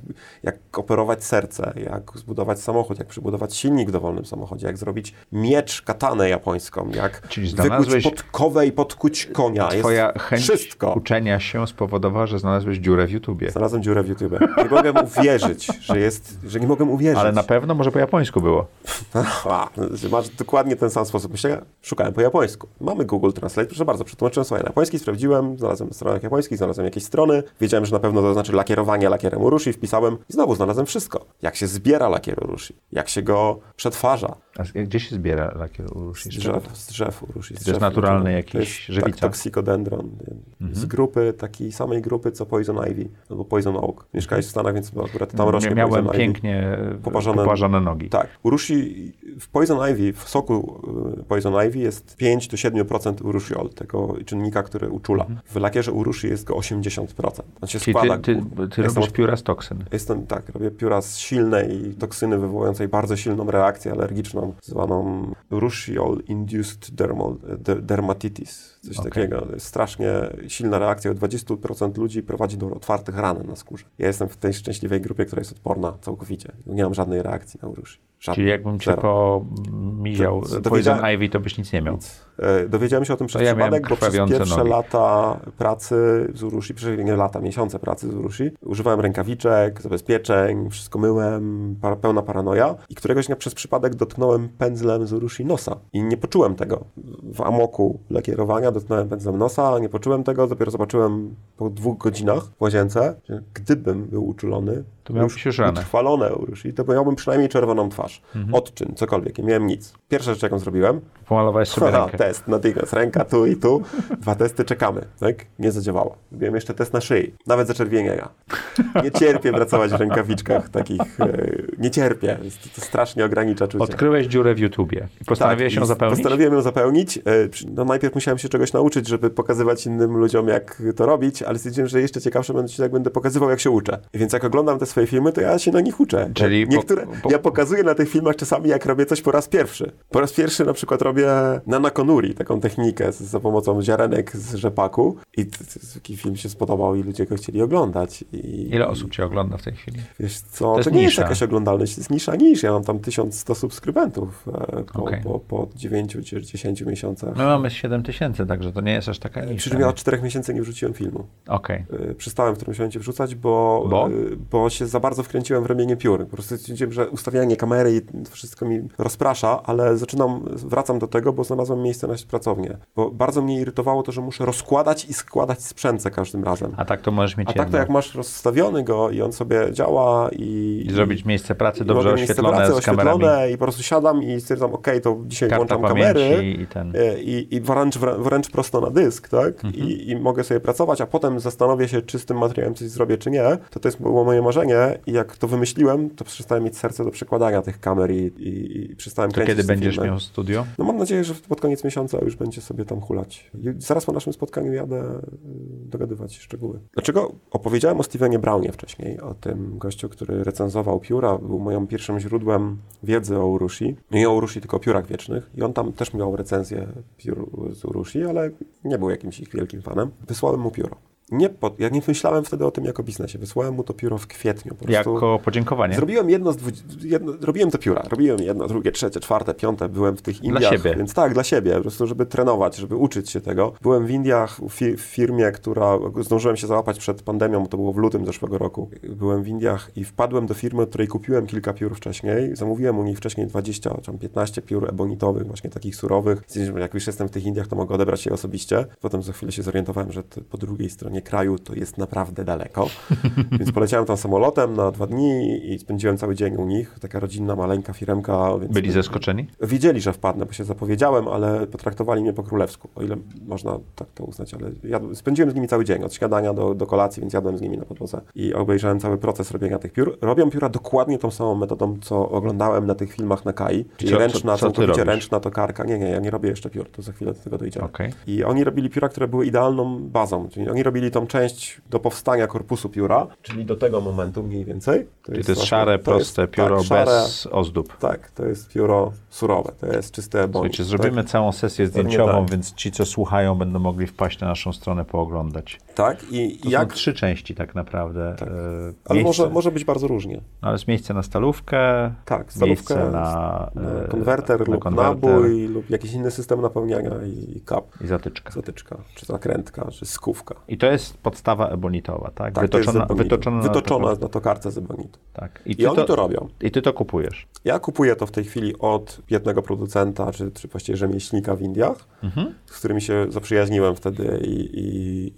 jak operować serce, jak zbudować samochód, jak przybudować silnik w dowolnym samochodzie, jak zrobić miecz, katanę japońsą, jak Czyli wykuć podkowę i podkuć konia. Twoja jest chęć wszystko. uczenia się spowodowała, że znalazłeś dziurę w YouTubie. Znalazłem dziurę w YouTube. Nie mogę uwierzyć, że jest, że nie mogę uwierzyć. Ale na pewno może po japońsku było. Masz dokładnie ten sam sposób myślenia. Szukałem po japońsku. Mamy Google Translate, proszę bardzo, przetłumaczyłem sobie na japoński, sprawdziłem, znalazłem na stronach japońskich, znalazłem jakieś strony, wiedziałem, że na pewno to znaczy lakierowanie lakierem urushi, wpisałem i znowu znalazłem wszystko. Jak się zbiera lakier urushi, jak się go przetwarza. A gdzie się zbiera lakier urushi? Z drzew, z drzew urushi. Z jest drzew naturalny urushi. jakiś To jest, żywica? Tak, toxicodendron. Z grupy, takiej samej grupy, co Poison Ivy, albo Poison Oak. Mieszkałeś w Stanach, więc akurat tam rośnie Miałem Poison Ivy. pięknie Poparzone- poparzone nogi. Tak. Urushi w Poison Ivy, w soku Poison Ivy jest 5 do 7% urushiol, tego czynnika, który uczula. W lakierze urushi jest go 80%. On się Czyli składa. ty, ty, ty Jestem robisz pióra z toksyn. Jestem, tak, robię pióra z silnej toksyny wywołującej bardzo silną reakcję alergiczną, zwaną Urushiol Induced dermal, de, Dermatitis. Coś Okej. takiego. To jest strasznie silna reakcja. U 20% ludzi prowadzi do otwartych ran na skórze. Ja jestem w tej szczęśliwej grupie, która jest odporna całkowicie. Nie mam żadnej reakcji na Urushi. Żadnej. Czyli jakbym cię pomiział Poison Ivy, to byś nic nie miał. E, Dowiedziałem się o tym przez ja przypadek, bo przez pierwsze nogi. lata pracy z Urushi, nie lata, miesiące pracy z Urushi, używałem rękawiczek, zabezpieczeń, wszystko myłem, para, pełna paranoja i któregoś dnia przez przypadek dotknąłem pędzlem z Urushi nosa i nie poczułem tego. W amoku lakierowania dotknąłem pędzlem nosa, nie poczułem tego, dopiero zobaczyłem po dwóch godzinach w łazience, że gdybym był uczulony, To miałbyś już utrwalone Urushi, to miałbym przynajmniej czerwoną twarz. Mhm. Odczyn, cokolwiek, nie miałem nic. Pierwsza rzecz, jaką zrobiłem, Pomalowałeś sobie rękę. Test natychmiast, ręka tu i tu, dwa testy, czekamy, tak? Nie zadziałało. Zrobiłem jeszcze test na szyi, nawet zaczerwienienia. Nie cierpię pracować w rękawiczkach takich, e, nie cierpię, to, strasznie ogranicza czucie. Odkryłeś dziurę w YouTubie i postanowiłeś Tak, ją zapełnić? Postanowiłem ją zapełnić. E, No najpierw musiałem się czegoś nauczyć, żeby pokazywać innym ludziom, jak to robić, ale stwierdziłem, że jeszcze ciekawsze będzie, jak będę pokazywał, jak się uczę. Więc jak oglądam te swoje filmy, to ja się na nich uczę. Czyli Jak po- Niektóre, po- Ja pokazuję na tych filmach czasami, jak robię coś po raz pierwszy. Po raz pierwszy na przykład robię nanakonuri, taką technikę z, za pomocą ziarenek z rzepaku i taki film się spodobał i ludzie go chcieli oglądać. I, Ile osób cię ogląda w tej chwili? Wiesz co, To to, jest nie jest nisza. jakaś oglądalność, to jest nisza niż. Ja mam tam 1100 subskrybentów e, po, Okej. po, po 9 czy 10 miesiącach. My mamy 7 tysięcy, także to nie jest aż taka nisza. Czym ja od 4 miesięcy nie wrzuciłem filmu. Okej. E, Przestałem w którymś momencie wrzucać, bo, Bo? e, bo się za bardzo wkręciłem w robienie piór. Po prostu stwierdziłem, że ustawianie kamery i wszystko mi rozprasza, ale zaczynam, wracam do tego, bo znalazłem miejsce na pracownię. Bo bardzo mnie irytowało to, że muszę rozkładać i składać sprzęt za każdym razem. A tak to możesz mieć A tak to jak masz rozstawiony go i on sobie działa i... I zrobić miejsce pracy i dobrze oświetlone pracy z kamerami. oświetlone I po prostu siadam i stwierdzam, ok, to dzisiaj Karta włączam kamery i ten. e, i, i wręcz, wręcz prosto na dysk, tak? Mhm. I, I mogę sobie pracować, a potem zastanowię się, czy z tym materiałem coś zrobię, czy nie. To to jest było moje marzenie i jak to wymyśliłem, to przestałem mieć serce do przekładania tych kamer i, i, i przestałem To kręcić kiedy będziesz filmy. miał studio? No mam nadzieję, że pod koniec miesiąca już będzie sobie tam hulać. I zaraz po naszym spotkaniu jadę y, dogadywać szczegóły. Dlaczego opowiedziałem o Stevenie Brownie wcześniej, o tym gościu, który recenzował pióra, był moim pierwszym źródłem wiedzy o Urushi. Nie o Urushi, tylko o piórach wiecznych. I on tam też miał recenzję piór z Urushi, ale nie był jakimś ich wielkim fanem. Wysłałem mu pióro. Nie pod, ja nie myślałem wtedy o tym jako biznesie. Wysłałem mu to pióro w kwietniu. Po Jako podziękowanie. Zrobiłem jedno z dwudzi- jedno, robiłem te pióra, robiłem jedno, drugie, trzecie, czwarte, piąte, byłem w tych Indiach. siebie. Więc tak, dla siebie, po prostu, żeby trenować, żeby uczyć się tego. Byłem w Indiach w fi- w firmie, która, zdążyłem się załapać przed pandemią, to było w lutym zeszłego roku. Byłem w Indiach i wpadłem do firmy, od której kupiłem kilka piór wcześniej. Zamówiłem u niej wcześniej 20, czy tam 15 piór ebonitowych, właśnie takich surowych. Jak już jestem w tych Indiach, to mogę odebrać je osobiście. Potem za chwilę się zorientowałem, że po drugiej stronie kraju to jest naprawdę daleko. Więc poleciałem tam samolotem na dwa dni i spędziłem cały dzień u nich. Taka rodzinna, maleńka firemka. Byli zaskoczeni? Wiedzieli, że wpadnę, bo się zapowiedziałem, ale potraktowali mnie po królewsku, o ile można tak to uznać, ale jadł, spędziłem z nimi cały dzień, od śniadania do, do kolacji, więc jadłem z nimi na podłodze i obejrzałem cały proces robienia tych piór. Robią pióra dokładnie tą samą metodą, co oglądałem na tych filmach na Kai, czyli Co- co- ręczna, co robisz? ręczna tokarka. Nie, nie, ja nie robię jeszcze piór, to za chwilę do tego dojdziemy. Okej. I oni robili pióra, które były idealną bazą, czyli oni robili tą część do powstania korpusu pióra, czyli do tego momentu mniej więcej. Czyli to jest szare, to jest- proste pióro tak, szare, bez ozdób. tak, to jest pióro surowe, to jest czyste ebony. Słuchajcie, zrobimy całą sesję zdjęciową, tak. więc ci, co słuchają, będą mogli wpaść na naszą stronę, pooglądać. Tak, i To jak... są trzy części tak naprawdę. Tak. E, Ale może, może być bardzo różnie. No, ale jest miejsce na stalówkę, Tak, stalówkę, miejsce na, na e, konwerter na lub konwerter nabój lub jakiś inny system napełniania i kap, i zatyczka. zatyczka, czy zakrętka, czy skówka. I to jest podstawa ebonitowa, tak? Tak, to wytoczona, ebonitu. wytoczona, na wytoczona na tokarce z ebonitu. Tak. I oni to robią. I ty to kupujesz. Ja kupuję to w tej chwili od jednego producenta, czy, czy właściwie rzemieślnika w Indiach, Mhm. z którymi się zaprzyjaźniłem wtedy i, i,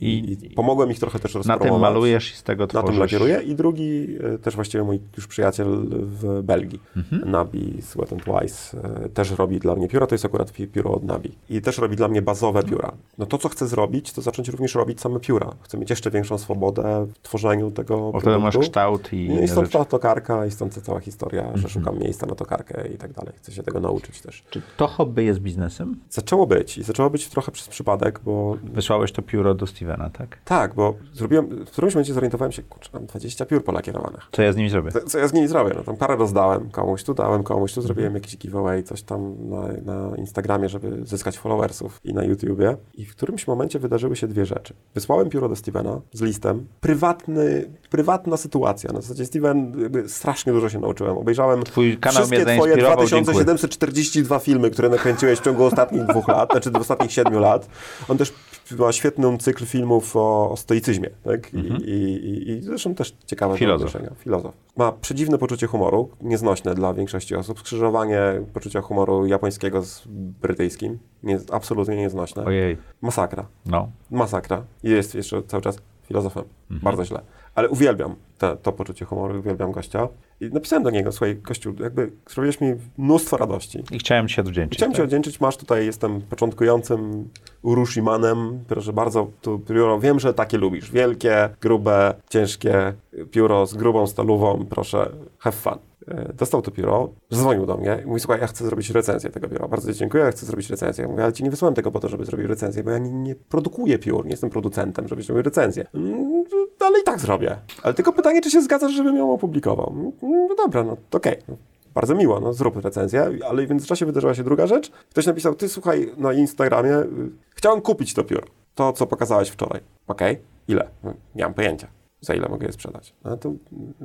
i, I- i pomogłem ich trochę też Na rozpromować. tym malujesz i z tego Na tworzysz. tym lakieruję i drugi e, też właściwie mój już przyjaciel w Belgii, Mhm. Nabi z Wet n Twice, e, też robi dla mnie pióra, to jest akurat pi- pióro od Nabi. I też robi dla mnie bazowe pióra. No to, co chcę zrobić, to zacząć również robić same pióra. Chcę mieć jeszcze większą swobodę w tworzeniu tego Bo wtedy masz produktu. kształt i I inne stąd ta tokarka, i stąd ta cała historia, Mhm. że szukam miejsca na tokarkę i tak dalej. Chcę się tego nauczyć też. Czy to hobby jest biznesem? Zaczęło być i zaczęło być trochę przez przypadek, bo Wysłałeś to pióro do Stevena, tak? tak, bo zrobiłem, w którymś momencie zorientowałem się, kurczę, mam 20 piór polakierowanych. Co ja z nimi zrobię? Co, co ja z nimi zrobię? No tam parę rozdałem komuś, tu dałem komuś, tu zrobiłem jakiś giveaway, coś tam na, na Instagramie, żeby zyskać followersów i na YouTubie. I w którymś momencie wydarzyły się dwie rzeczy. Wysłałem pióro do Stevena z listem. Prywatny, prywatna sytuacja. Na zasadzie Steven, jakby strasznie dużo się nauczyłem. Obejrzałem Twój kanał mnie wszystkie twoje zainspirował, dziękuję. 2742 filmy, które nakręciłeś w ciągu ostatnich dwóch lat, znaczy ostatnich siedmiu lat. On też ma świetny cykl filmów o, o stoicyzmie, tak? I, i, i, I zresztą też ciekawe Filozof. Filozof. Ma przedziwne poczucie humoru, nieznośne dla większości osób. Skrzyżowanie poczucia humoru japońskiego z brytyjskim. Nie, absolutnie nieznośne. Ojej, Masakra. no. Masakra. I jest jeszcze cały czas filozofem. Mhm. Bardzo źle. Ale uwielbiam te, to poczucie humoru, uwielbiam gościa. I napisałem do niego, słuchaj, gościu, jakby zrobiłeś mi mnóstwo radości. I chciałem ci się odwdzięczyć. Chciałem tak? Cię oddzięczyć, masz tutaj, jestem początkującym Urushimanem, proszę bardzo, tu pióro, wiem, że takie lubisz, wielkie, grube, ciężkie pióro z grubą stalową, proszę, have fun. E, Dostał to pióro, zadzwonił do mnie i mówi, słuchaj, ja chcę zrobić recenzję tego pióra, bardzo Ci dziękuję, ja chcę zrobić recenzję. Ja mówię, ale Ci nie wysłałem tego po to, żeby zrobić recenzję, bo ja nie, nie produkuję piór, nie jestem producentem, żeby zrobić recenzję. Mm, Ale i tak zrobię. Ale tylko pytanie, czy się zgadzasz, żebym ją opublikował? Mm, No dobra, no to okej. Bardzo miło, no zrób recenzję, ale w międzyczasie wydarzyła się druga rzecz. Ktoś napisał, ty słuchaj, na Instagramie, y, chciałem kupić to pióro, to co pokazałeś wczoraj. Okej, ile? No, nie mam pojęcia. Za ile mogę je sprzedać? No to,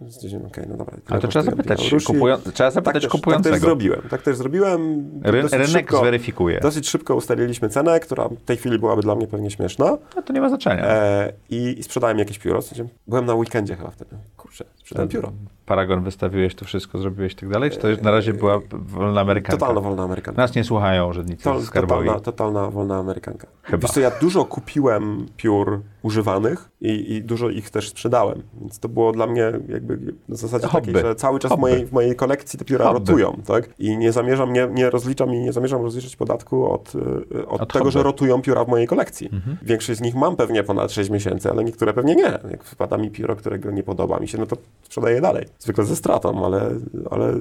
stwierdziłem, okej, no dobra. Ale to trzeba zapytać, kupują- trzeba zapytać tak też, kupującego. Tak też zrobiłem, tak też zrobiłem. Ry- Dosyć rynek szybko- zweryfikuje. Dosyć szybko ustaliliśmy cenę, która w tej chwili byłaby dla mnie pewnie śmieszna. No to nie ma znaczenia. E, i, I sprzedałem jakieś pióro. Byłem na weekendzie chyba wtedy. Kurczę, sprzedałem pióro. Paragon wystawiłeś to wszystko, zrobiłeś i tak dalej? Czy to już na razie była wolna amerykanka? Totalna wolna amerykanka. Nas nie słuchają urzędnicy To, skarbowi. totalna, totalna wolna amerykanka. Chyba. Wiesz co, ja dużo kupiłem piór używanych i, i dużo ich też sprzedałem. Więc to było dla mnie jakby na zasadzie Hobby. takiej, że cały czas w mojej, w mojej kolekcji te pióra Hobby. rotują, tak? I nie zamierzam, nie, nie rozliczam i nie zamierzam rozliczać podatku od, y, od, Od tego, hobby. że rotują pióra w mojej kolekcji. Większość z nich mam pewnie ponad 6 miesięcy, ale niektóre pewnie nie. Jak wpada mi pióro, którego nie podoba mi się, no to sprzedaję dalej. Zwykle ze stratą, ale, ale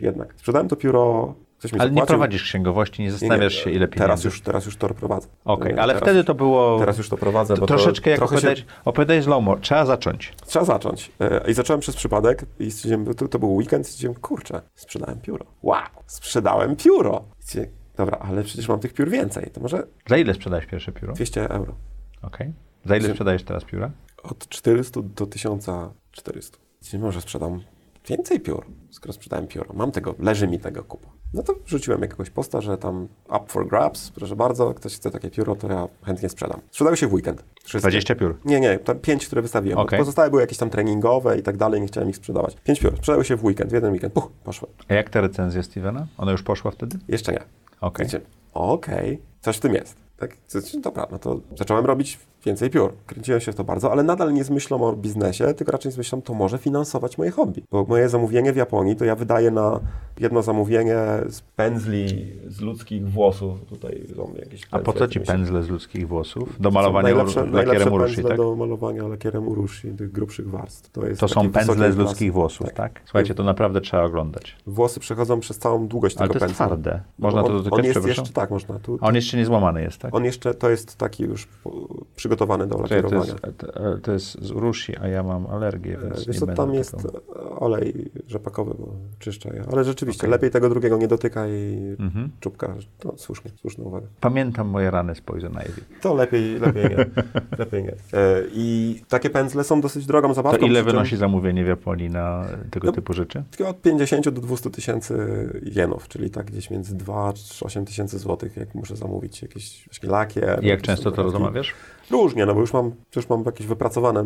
jednak. Sprzedałem to pióro, ktoś mi Ale nie zapłacił. prowadzisz księgowości, nie zastanawiasz się, ile pieniędzy. Teraz już, teraz już to prowadzę. Okej, E, ale teraz wtedy to było Teraz już to prowadzę, to bo troszeczkę to jak trochę opowiadać, się, opowiadać slow mo. Trzeba zacząć. Trzeba zacząć. E, I zacząłem przez przypadek i to, to był weekend i stwierdziłem, kurczę, sprzedałem pióro. Wow, sprzedałem pióro. I Dobra, ale przecież mam tych piór więcej. To może Za ile sprzedałeś pierwsze pióro? 200 euro. Okej. Za ile sprzedajesz teraz pióra? Od 400 do 1400. Nie może sprzedam więcej piór, skoro sprzedałem pióro. Mam tego, leży mi tego kupa. No to wrzuciłem jakiegoś posta, że tam up for grabs, proszę bardzo, ktoś chce takie pióro, to ja chętnie sprzedam. Sprzedały się w weekend. Wszystkie. 20 piór. Nie, nie, tam pięć, które wystawiłem. Okej. Pozostałe były jakieś tam treningowe i tak dalej, nie chciałem ich sprzedawać. Pięć piór, sprzedały się w weekend, w jeden weekend, puch, poszły. A jak ta recenzja Stevena? Ona już poszła wtedy? Jeszcze nie. Okej. Wiecie, Okej, coś w tym jest. Tak, dobra, no to zacząłem robić więcej piór. Kręciłem się w to bardzo, ale nadal nie z myślą o biznesie, tylko raczej z myślą, to może finansować moje hobby. Bo moje zamówienie w Japonii, to ja wydaję na jedno zamówienie z pędzli z ludzkich włosów. Tutaj są jakieś A po pędzle, co ci pędzle z ludzkich włosów? Do To malowania najlepsze, lakierem urushi, pędzle tak? do malowania lakierem urushi, tych grubszych warstw. To, To są pędzle z ludzkich włosów, tak? Słuchajcie, to naprawdę trzeba oglądać. Włosy przechodzą przez całą długość Ale tego to jest pędzla. twarde. No, Można to on, dotykać, On jest jeszcze, tak, można. Tu, A on jeszcze nie złamany jest, tak? On jeszcze, to jest taki już przygotowany do Czekaj, to, lakierowania. jest, to, to jest z urushi, a ja mam alergię, więc Wiesz nie co, tam jest tego... olej rzepakowy, bo czyszcza je. Ale rzeczywiście, Okej. lepiej tego drugiego nie dotykaj Mhm. czubka. To słusznie, słuszna uwaga. Pamiętam moje rany z Poison Ivy. To lepiej, lepiej nie. lepiej nie. E, I takie pędzle są dosyć drogą To zabawką. ile przy czym wynosi zamówienie w Japonii na tego No, typu rzeczy? Od 50 do 200 tysięcy jenów, czyli tak gdzieś między 2 czy 8 tysięcy złotych, jak muszę zamówić jakieś, jakieś lakier. I jak często to dodatki. Różnie, no bo już mam, już mam jakieś wypracowane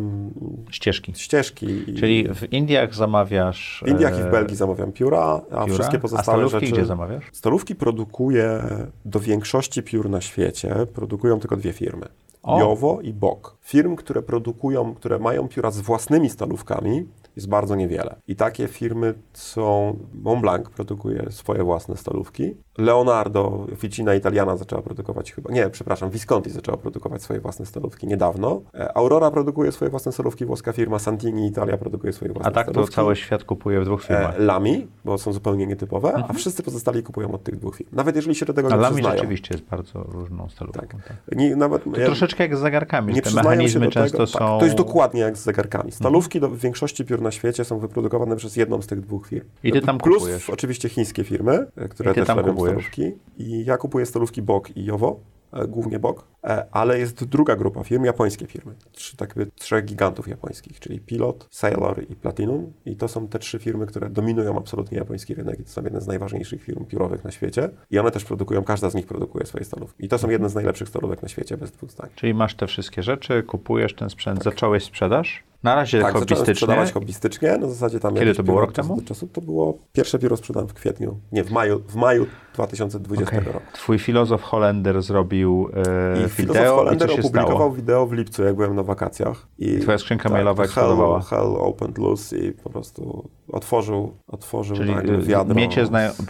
Ścieżki. ścieżki. i- Czyli w Indiach zamawiasz... W Indiach i e, w Belgii zamawiam pióra, a pióra? wszystkie A pozostałe stalówki rzeczy... gdzie zamawiasz? Stalówki produkuje do większości piór na świecie, produkują tylko dwie firmy. O. Jowo i Bok. Firm, które produkują, które mają pióra z własnymi stalówkami, jest bardzo niewiele. I takie firmy są, Montblanc produkuje swoje własne stalówki, Leonardo, Ficina Italiana zaczęła produkować chyba, nie, przepraszam, Visconti zaczęła produkować swoje własne stalówki niedawno. E, Aurora produkuje swoje własne stalówki, włoska firma Santini Italia produkuje swoje własne A tak to stalówki. cały świat kupuje w dwóch firmach. E, Lami, bo są zupełnie nietypowe, a wszyscy pozostali kupują od tych dwóch firm. Nawet jeżeli się do tego A nie Lamy przyznają. rzeczywiście jest bardzo różną stalówką. Tak. Tak. Nie, nawet, To ja- troszeczkę jak z zegarkami, nie te mechanizmy często tego. są... Tak, to jest dokładnie jak z zegarkami. Stalówki do, w większości piór na świecie są wyprodukowane przez jedną z tych dwóch firm. I ty tam Plus kupujesz. oczywiście chińskie firmy, e, które też robią kupujesz. stalówki. I ja kupuję stalówki BOK i JOWO, e, głównie BOK, e, ale jest druga grupa firm, japońskie firmy. Trzy, tak jakby trzech gigantów japońskich, czyli Pilot, Sailor i Platinum. I to są te trzy firmy, które dominują absolutnie japoński rynek i to są jedne z najważniejszych firm piórowych na świecie. I one też produkują, każda z nich produkuje swoje stalówki. I to są jedne z najlepszych stalówek na świecie, bez dwóch zdań. Czyli masz te wszystkie rzeczy, kupujesz ten sprzęt, zacząłeś sprzedaż? Na razie Tak, hobbystycznie. sprzedawać hobbystycznie, na zasadzie tam... Kiedy to było, rok temu? Czasu. To było, pierwsze pióro sprzedałem w kwietniu, nie, w maju, w maju 2020 Okej. roku. Twój filozof Holender zrobił e, I wideo Filozof i Holender się opublikował stało? wideo w lipcu, jak byłem na wakacjach. I Twoja skrzynka tak, mailowa Hell, eksplodowała. Hell opened loose i po prostu otworzył, otworzył Czyli nagle y, wiadro. miecie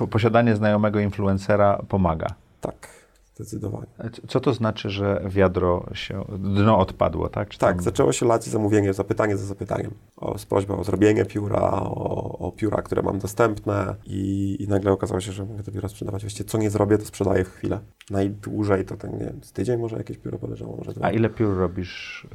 posiadanie znajomego influencera pomaga. Tak, zdecydowanie. Co to znaczy, że wiadro się, dno odpadło, tak? Czy Tak, tam- zaczęło się lać zamówienie, zapytanie za zapytaniem. O, z prośbą o zrobienie pióra, o, o pióra, które mam dostępne i, i nagle okazało się, że mogę to pióro sprzedawać. Właściwie co nie zrobię, to sprzedaję w chwilę. Najdłużej to ten, nie wiem, z tydzień może jakieś pióro podejrzało, może dwa. A ile piór robisz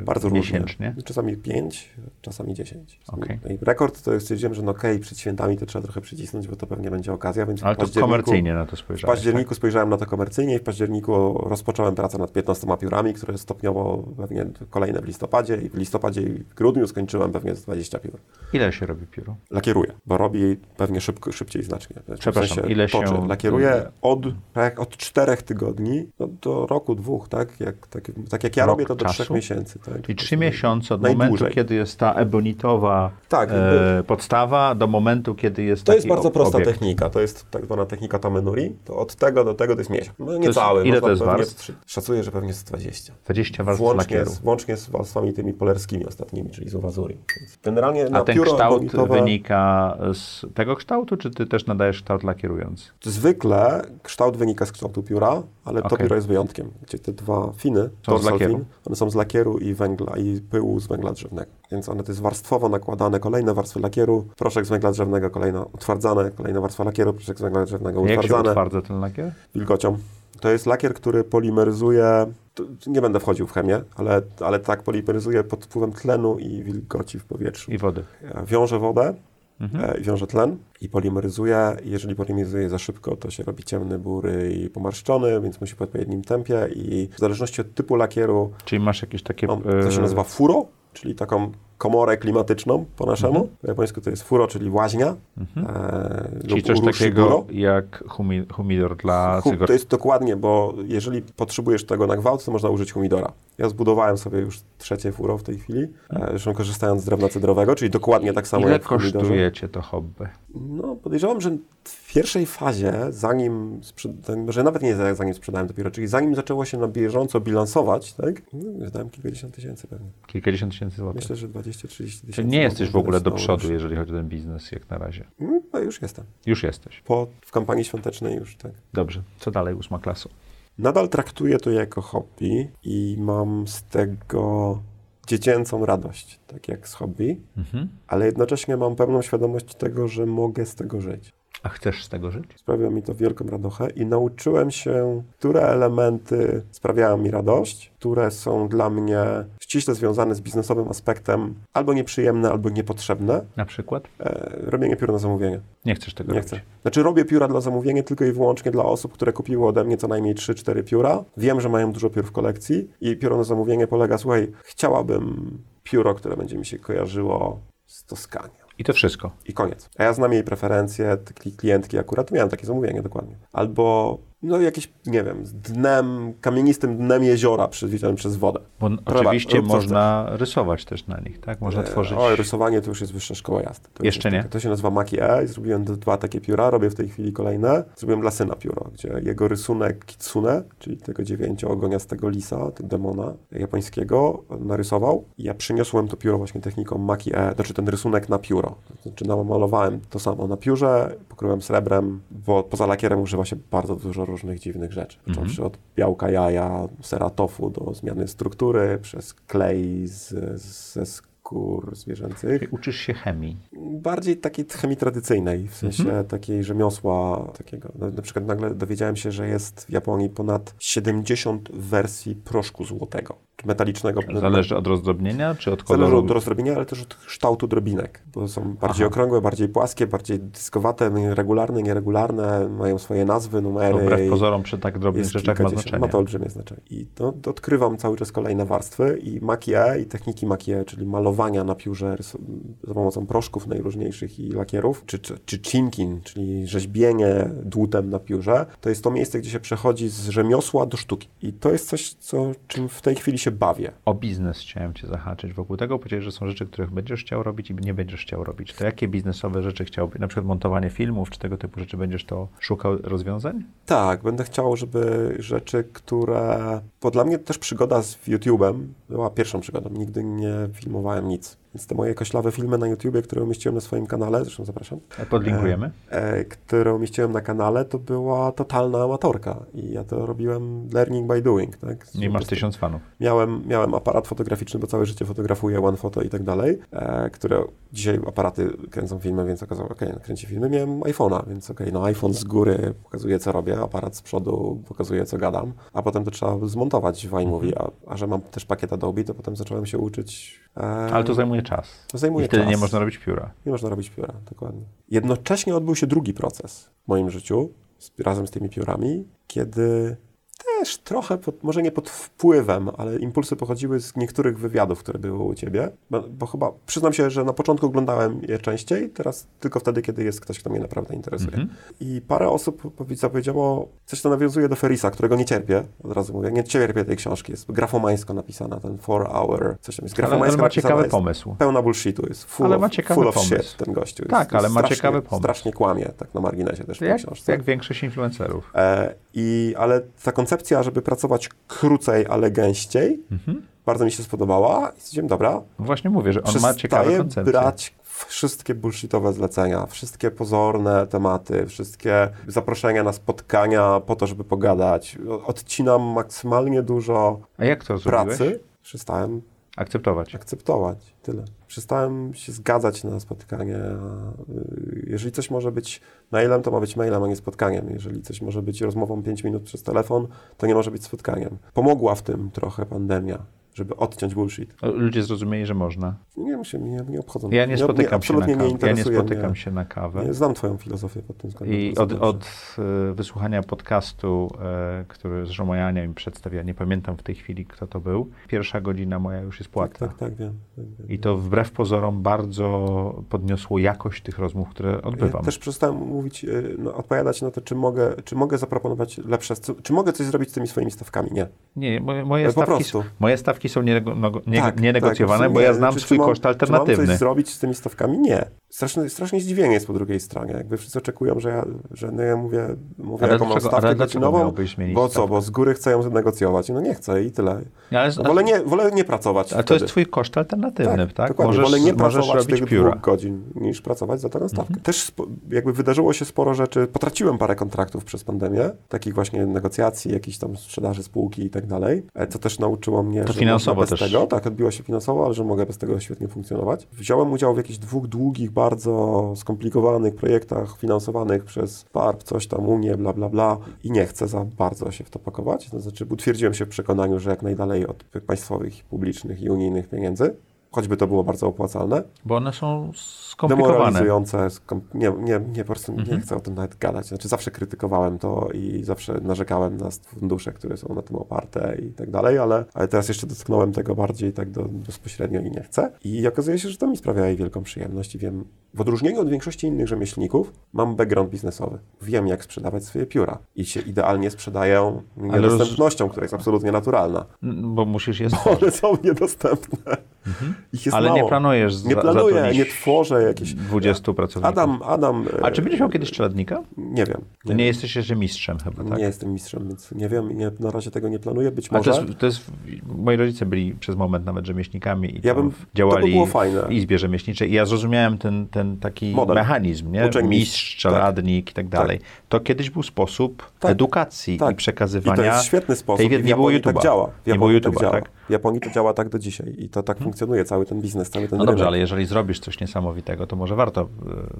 y, Bardzo miesięcznie? różnie. Czasami 5, czasami 10. Okej. I rekord to stwierdziłem, że no okej, przed świętami to trzeba trochę przycisnąć, bo to pewnie będzie okazja, więc Ale w to komercyjnie na to W spojrzałeś. październiku spojrzałem na to komercyjnie i w październiku rozpocząłem pracę nad 15 piórami, które stopniowo pewnie kolejne w listopadzie i w listopadzie i w grudniu skończyłem pewnie z 20 piór. Ile się robi pióro? Lakieruję, bo robi pewnie szybko, szybciej znacznie. W Przepraszam, ile się- toczy. Lakieruję od, tak, od 4 tygodni no, do roku, dwóch, tak? Jak, tak, tak jak ja Rok robię, to do czasu? 3 miesięcy. Tak? Czyli Po trzy prostu miesiące od najdłużej. momentu, kiedy jest ta ebonitowa Tak, e, podstawa, do momentu, kiedy jest To jest bardzo prosta obiekt. technika, to jest tak zwana technika Tamenuri. To od tego do tego to jest miesiąc. No niecały. ile można to jest warstw? Szacuję, że pewnie z 20. 20 warstw Włącznie lakieru. z, włącznie z warstwami tymi polerskimi ostatnimi, czyli z Uwazuri. Więc Generalnie A ten kształt ebonitowe, wynika z tego kształtu, czy ty też nadajesz kształt lakierujący? Zwykle kształt wynika z kształtu pióra, ale to Okej. pióro jest wyjątkiem. Gdzie te dwa finy, Są z lakieru. fin, one są z lakieru i węgla, i pyłu z węgla drzewnego. Więc one to jest warstwowo nakładane, kolejne warstwy lakieru, proszek z węgla drzewnego, kolejna utwardzane, kolejna warstwa lakieru, proszek z węgla drzewnego Jak się utwardzane. utwardza ten lakier? wilgocią. To jest lakier, który polimeryzuje, nie będę wchodził w chemię, ale, ale tak polimeryzuje pod wpływem tlenu i wilgoci w powietrzu. I wody. Wiąże wodę, Mhm. e, wiąże tlen i polimeryzuje. Jeżeli polimeryzuje za szybko, to się robi ciemny, bury i pomarszczony, więc musi w odpowiednim tempie i w zależności od typu lakieru, Czyli masz jakieś takie... no, to się e, nazywa furo, czyli taką komorę klimatyczną po naszemu. Mhm. Po japońsku to jest furo, czyli łaźnia. Mhm. E, Czyli lub coś takiego jak humi, humidor dla cygor. to jest dokładnie, bo jeżeli potrzebujesz tego na gwałt, to można użyć humidora. Ja zbudowałem sobie już trzecie furo w tej chwili, e, zresztą korzystając z drewna cydrowego, czyli dokładnie tak samo Ile jak w humidorze. kosztuje cię to hobby? No, podejrzewam, że w pierwszej fazie, zanim, może nawet nie za- zanim sprzedałem dopiero, czyli zanim zaczęło się na bieżąco bilansować, tak? No, wydałem kilkadziesiąt tysięcy pewnie. Kilkadziesiąt tysięcy złotych. Myślę, że 20-30 tysięcy. Czyli nie jesteś w ogóle do przodu, jeżeli chodzi o ten biznes, jak na razie. Mm, No już jestem. Już jesteś. Po, w kampanii świątecznej już, tak. Dobrze. Co dalej, ósma klasa? Nadal traktuję to jako hobby i mam z tego dziecięcą radość, tak jak z hobby, Mhm. ale jednocześnie mam pełną świadomość tego, że mogę z tego żyć. A chcesz z tego żyć? Sprawia mi to wielką radochę i nauczyłem się, które elementy sprawiają mi radość, które są dla mnie ściśle związane z biznesowym aspektem albo nieprzyjemne, albo niepotrzebne. Na przykład? E, robienie piór na zamówienie. Nie chcesz tego Nie robić. chcę. Znaczy robię pióra dla zamówienia tylko i wyłącznie dla osób, które kupiły ode mnie co najmniej 3-4 pióra. Wiem, że mają dużo piór w kolekcji i pióro na zamówienie polega, słuchaj, chciałabym pióro, które będzie mi się kojarzyło z Toskanią. I to wszystko. I koniec. A ja znam jej preferencje, klientki akurat miałem takie zamówienie dokładnie. Albo no jakieś, nie wiem, z dnem, kamienistym dnem jeziora przywitałem przez wodę. Bo oczywiście można rysować też na nich, tak? Można E, tworzyć. Oj, rysowanie to już jest wyższa szkoła jazdy. To Jeszcze nie? takie- To się nazywa Maki E i zrobiłem dwa takie pióra, robię w tej chwili kolejne. Zrobiłem dla syna pióro, gdzie jego rysunek kitsune, czyli tego dziewięcioogoniastego lisa, tego demona japońskiego, narysował. I ja przyniosłem to pióro właśnie techniką Maki E, znaczy ten rysunek na pióro. Znaczy namalowałem to samo na piórze, pokryłem srebrem, bo poza lakierem używa się bardzo dużo różnych dziwnych rzeczy. Począwszy od białka jaja, sera tofu do zmiany struktury, przez klej z, ze skór zwierzęcych. Czyli Uczysz się chemii. Bardziej takiej chemii tradycyjnej, w sensie takiej rzemiosła takiego. Na, na przykład nagle dowiedziałem się, że jest w Japonii ponad 70 wersji proszku złotego, metalicznego. Zależy od rozdrobnienia, czy od Zależy koloru? od rozdrobienia, ale też od kształtu drobinek, bo są bardziej Aha. okrągłe, bardziej płaskie, bardziej dyskowate, regularne, nieregularne, mają swoje nazwy, numery. To wbrew pozorom przy tak drobnych rzeczach ma znaczenie. Ma to olbrzymie znaczenie. I to, odkrywam cały czas kolejne warstwy i makie i techniki makie, czyli malowania na piórze za pomocą proszków najróżniejszych i lakierów, czy, czy, czy chinkin, czyli rzeźbienie dłutem na piórze, to jest to miejsce, gdzie się przechodzi z rzemiosła do sztuki. I to jest coś, co, czym w tej chwili się bawię. O biznes chciałem cię zahaczyć wokół tego. Powiedziałeś, że są rzeczy, których będziesz chciał robić i nie będziesz chciał robić. To jakie biznesowe rzeczy chciałbyś, na przykład montowanie filmów, czy tego typu rzeczy, będziesz to szukał rozwiązań? Tak, będę chciał, żeby rzeczy, które. Bo dla mnie też przygoda z YouTube'em była pierwszą przygodą. Nigdy nie filmowałem nic. Więc te moje koślawe filmy na YouTubie, które umieściłem na swoim kanale, zresztą zapraszam, Podlinkujemy. e, które umieściłem na kanale, to była totalna amatorka. I ja to robiłem learning by doing. Tak? Nie masz tysiąc fanów. Miałem, miałem aparat fotograficzny, bo całe życie fotografuję, one photo i tak dalej, e, które dzisiaj aparaty kręcą filmy, więc okazało, okej, okay, kręci filmy, miałem iPhone'a, więc okej, no iPhone z góry pokazuje, co robię, aparat z przodu pokazuje, co gadam, a potem to trzeba zmontować w iMovie, a, a że mam też pakiet Adobe, to potem zacząłem się uczyć. Ale to zajmuje czas. to zajmuje I wtedy czas. nie można robić pióra. Nie można robić pióra, dokładnie. Jednocześnie odbył się drugi proces w moim życiu, z, razem z tymi piórami, kiedy też trochę, pod, może nie pod wpływem, ale impulsy pochodziły z niektórych wywiadów, które były u ciebie, bo, bo chyba przyznam się, że na początku oglądałem je częściej, teraz tylko wtedy, kiedy jest ktoś, kto mnie naprawdę interesuje. Mhm. I parę osób powie- zapowiedziało, coś to nawiązuje do Ferisa, którego nie cierpię, od razu mówię, nie cierpię tej książki, jest grafomańsko napisana, ten four hour, coś tam jest Ale, ale grafomańsko ma ciekawy jest pomysł. pełna bullshitu, jest full, Ale of, ma ciekawy full of pomysł. shit ten gościu. Jest, Tak, ale jest ma strasznie, ciekawy pomysł. Strasznie kłamie, tak na marginesie też w tej Jak, książce. jak większość influencerów. E, i, ale ta koncepcja, żeby pracować krócej, ale gęściej, Mhm. bardzo mi się spodobała. I stwierdziłem, dobra, No Właśnie mówię, że on ma ciekawe koncepcje. brać wszystkie bullshitowe zlecenia, wszystkie pozorne tematy, wszystkie zaproszenia na spotkania po to, żeby pogadać. Odcinam maksymalnie dużo A jak to zrobiłeś? pracy. Przestałem Akceptować. akceptować. Tyle. Przestałem się zgadzać na spotkanie. Y, Jeżeli coś może być mailem, to ma być mailem, a nie spotkaniem. Jeżeli coś może być rozmową 5 minut przez telefon, to nie może być spotkaniem. Pomogła w tym trochę pandemia, żeby odciąć bullshit. Ludzie zrozumieli, że można. Nie wiem, się nie, nie obchodzą. Ja nie spotykam się na nie kawę. Ja nie spotykam mnie. się na kawę. Nie, znam twoją filozofię pod tym względem. I od, od e, wysłuchania podcastu, e, który z Ania mi przedstawia, nie pamiętam w tej chwili, kto to był, pierwsza godzina moja już jest Tak, płatna. tak, tak, wiem. wiem, wiem. I to wbrew pozorom bardzo podniosło jakość tych rozmów, które odbywam. Ja też przestałem mówić, y, no, odpowiadać na to, czy mogę, czy mogę zaproponować lepsze, czy, mogę coś zrobić z tymi swoimi stawkami. Nie. Nie, moje, moje, stawki, moje stawki są nienego, no, nie, Tak, nienegocjowane, tak, bo ja znam Czy- swój czy mam- koszt Czy mam alternatywny. coś zrobić z tymi stawkami? Nie. Straszne, strasznie zdziwienie jest po drugiej stronie. Jakby wszyscy oczekują, że ja, że no ja mówię, mówię Ale jaką mam stawkę godzinową, bo co, bo z góry chcę ją negocjować. No nie chcę i tyle. Ale, No, wolę, nie, wolę nie pracować ale to wtedy. jest twój koszt alternatywny, tak? Dokładnie. Możesz, Wolę nie pracować tych pióra. dwóch godzin, niż pracować za daną stawkę. Mhm. Też jakby wydarzyło się sporo rzeczy. Potraciłem parę kontraktów przez pandemię, takich właśnie negocjacji, jakichś tam sprzedaży spółki i tak dalej, e, co też nauczyło mnie, To że bez też. tego, tak, odbiło się finansowo, ale że mogę bez tego świetnie funkcjonować. Wziąłem udział w jakichś dwóch długich, bardzo skomplikowanych projektach finansowanych przez PARP, coś tam, Unię, bla, bla, bla i nie chcę za bardzo się w to pakować. To znaczy utwierdziłem się w przekonaniu, że jak najdalej od państwowych, publicznych i unijnych pieniędzy, choćby to było bardzo opłacalne. Bo one są skomplikowane. Demoralizujące, skom... nie, nie, nie, po prostu nie chcę o tym nawet gadać. Znaczy zawsze krytykowałem to i zawsze narzekałem na fundusze, które są na tym oparte i tak dalej, ale, ale teraz jeszcze dotknąłem tego bardziej tak do, bezpośrednio i nie chcę. I okazuje się, że to mi sprawia jej wielką przyjemność i wiem, w odróżnieniu od większości innych rzemieślników, mam background biznesowy. Wiem, jak sprzedawać swoje pióra i się idealnie sprzedają niedostępnością, która jest absolutnie naturalna. Bo musisz je Bo one są niedostępne. Mhm. Ich jest Ale mało. nie planujesz Nie planuję, nie tworzę jakichś... 20 pracowników. Adam, Adam... A czy będziesz miał kiedyś czeladnika? Nie wiem. Nie, jesteś jeszcze mistrzem chyba, tak? Nie jestem mistrzem, więc nie wiem, nie, na razie tego nie planuję, być może. to jest, to jest, moi rodzice byli przez moment nawet rzemieślnikami i ja bym, działali to by fajne. w izbie rzemieślniczej i ja zrozumiałem ten, ten taki Model. mechanizm, nie? Mistrz, czeladnik tak. i tak dalej. Tak. To kiedyś był sposób tak. edukacji tak. i przekazywania I to jest świetny sposób. Tej. Nie było YouTube'a. Tak działa. Nie było YouTube'a, tak? tak? W Japonii to działa tak do dzisiaj i to tak hmm. funkcjonuje, cały ten biznes, cały ten No dobrze, ale jeżeli zrobisz coś niesamowitego, to może warto y,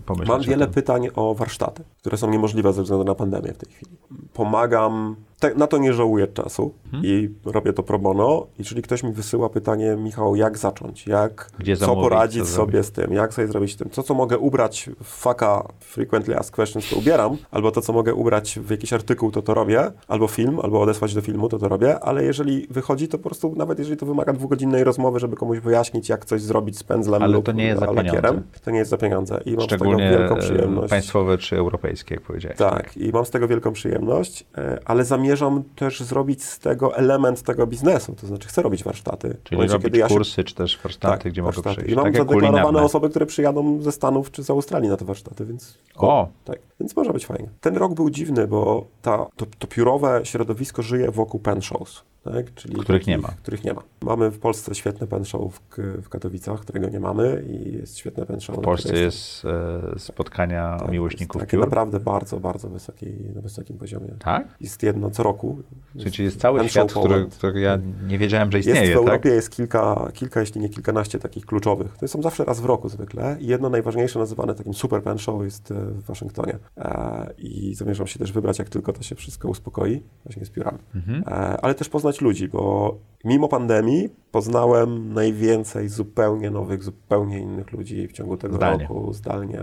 pomyśleć Mam wiele pytań o warsztaty, które są niemożliwe ze względu na pandemię w tej chwili. Pomagam te, na to nie żałuję czasu hmm? i robię to pro bono. Jeżeli ktoś mi wysyła pytanie, Michał, jak zacząć? Jak, Gdzie co zamówić, poradzić co sobie zrobić? z tym? Jak sobie zrobić z tym? Co, co mogę ubrać w faka frequently asked questions, to ubieram, albo to, co mogę ubrać w jakiś artykuł, to to robię, albo film, albo odesłać do filmu, to to robię, ale jeżeli wychodzi, to po prostu, nawet jeżeli to wymaga dwugodzinnej rozmowy, żeby komuś wyjaśnić, jak coś zrobić z pędzlem ale lub to nie jest za lakierem, to nie jest za pieniądze. I mam z tego wielką przyjemność. państwowe czy europejskie, jak powiedziałeś. Tak, tak, i mam z tego wielką przyjemność, e, ale zamierzam też zrobić z tego element tego biznesu, to znaczy chcę robić warsztaty. Czyli momencie, robić ja się... kursy, czy też warsztaty, tak, gdzie warsztaty. mogę przyjść. I mam tak zadeklarowane osoby, które przyjadą ze Stanów czy z Australii na te warsztaty, więc... O! Tak, więc może być fajnie. Ten rok był dziwny, bo ta, to, to piórowe środowisko żyje wokół pen shows tak? Czyli których takich, nie ma. Których nie ma. Mamy w Polsce świetne pen show w, w Katowicach, którego nie mamy i jest świetne pen show. W Polsce jest e, spotkania tak, miłośników jest takie naprawdę bardzo, bardzo wysokiej, na wysokim poziomie. Tak? Jest jedno co roku. Czyli jest cały świat, który, który ja nie wiedziałem, że istnieje, Jest w tak? Europie jest kilka, kilka, jeśli nie kilkanaście takich kluczowych. To są zawsze raz w roku zwykle i jedno najważniejsze nazywane takim super pen show jest e, w Waszyngtonie. E, I zamierzam się też wybrać, jak tylko to się wszystko uspokoi, właśnie z piórami. Mhm. E, ale też poznać ludzi, bo mimo pandemii poznałem najwięcej zupełnie nowych, zupełnie innych ludzi w ciągu tego zdalnie. roku, zdalnie.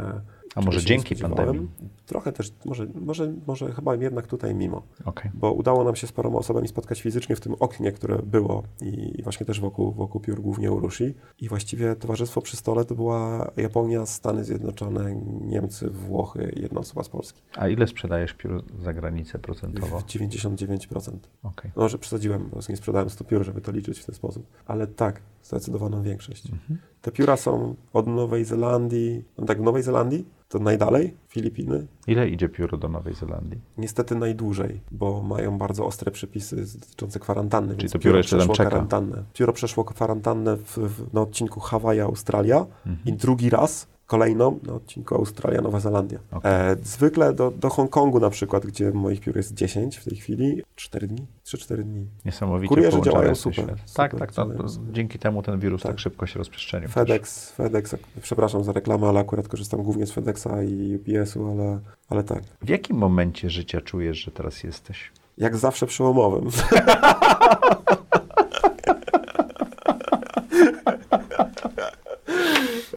A może dzięki pandemii? Trochę też, może, może, może chyba jednak tutaj mimo. Okay. Bo udało nam się z paroma osobami spotkać fizycznie w tym oknie, które było i, i właśnie też wokół, wokół piór, głównie Urushi. I właściwie towarzystwo przy stole to była Japonia, Stany Zjednoczone, Niemcy, Włochy jedna osoba z Polski. A ile sprzedajesz piór za granicę procentowo? 99%. Okay. Może przesadziłem, bo nie sprzedałem 100 piór, żeby to liczyć w ten sposób. Ale tak, zdecydowaną większość. Mhm. Te pióra są od Nowej Zelandii, no tak, w Nowej Zelandii to najdalej, Filipiny. Ile idzie pióro do Nowej Zelandii? Niestety najdłużej, bo mają bardzo ostre przepisy dotyczące kwarantanny. Czyli to pióro jeszcze tam czeka. Kwarantannę. Pióro przeszło kwarantannę w, w, na odcinku Hawaja, Australia mhm. i drugi raz kolejną na odcinku Australia, Nowa Zelandia. Okay. E, zwykle do, do Hongkongu na przykład, gdzie moich piór jest 10 w tej chwili, 4 dni, 3-4 dni. Niesamowicie Kurierzy działają super. super. Tak, tak, to, to, dzięki temu ten wirus tak, tak szybko się rozprzestrzenił. FedEx, też. FedEx, przepraszam za reklamę, ale akurat korzystam głównie z FedExa i UPS-u, ale, ale tak. W jakim momencie życia czujesz, że teraz jesteś? Jak zawsze przełomowym.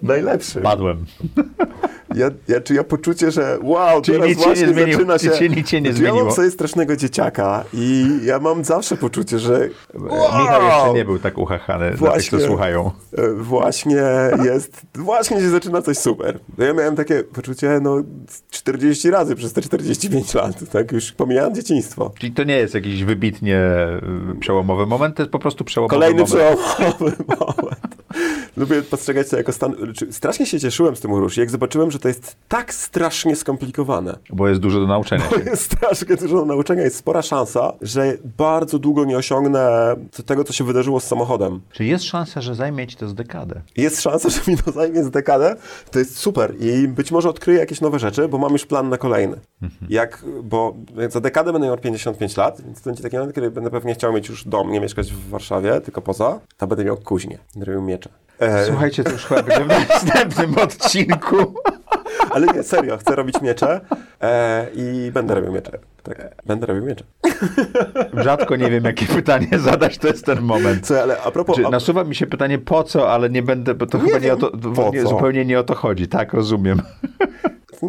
Najlepszy. Padłem. Ja, ja, czy ja poczucie, że wow, Czyli teraz właśnie zaczyna się... Czyli nic się nie zmieniło. Ja mam sobie strasznego dzieciaka i ja mam zawsze poczucie, że wow, Michał jeszcze nie był tak uchachany właśnie, dla tych, słuchają. E, właśnie jest, właśnie się zaczyna coś super. Ja miałem takie poczucie, no 40 razy przez te 45 lat, tak już pomijając dzieciństwo. Czyli to nie jest jakiś wybitnie y, przełomowy moment, to jest po prostu przełomowy Kolejny moment. przełomowy moment. Lubię postrzegać to jako stan. Strasznie się cieszyłem z tym Urushi, jak zobaczyłem, że to jest tak strasznie skomplikowane. Bo jest dużo do nauczenia. Bo jest strasznie dużo do nauczenia, jest spora szansa, że bardzo długo nie osiągnę tego, co się wydarzyło z samochodem. Czy jest szansa, że zajmie ci to z dekadę? Jest szansa, że mi to zajmie z dekadę. To jest super i być może odkryję jakieś nowe rzeczy, bo mam już plan na kolejny. Mhm. Jak, bo za dekadę będę miał 55 lat, więc to będzie taki moment, kiedy będę pewnie chciał mieć już dom, nie mieszkać w Warszawie, tylko poza, to będę miał kuźnię, będę miecze. E... Słuchajcie, to już chyba będzie w następnym odcinku. Ale nie, serio, chcę robić miecze e, i będę robił miecze. Tak, będę robił miecze. Rzadko nie wiem, jakie pytanie zadać, to jest ten moment. Co, ale a propos... Czy nasuwa mi się pytanie po co, ale nie będę, bo to Nie chyba nie o to, nie, zupełnie nie o to chodzi. Tak, rozumiem.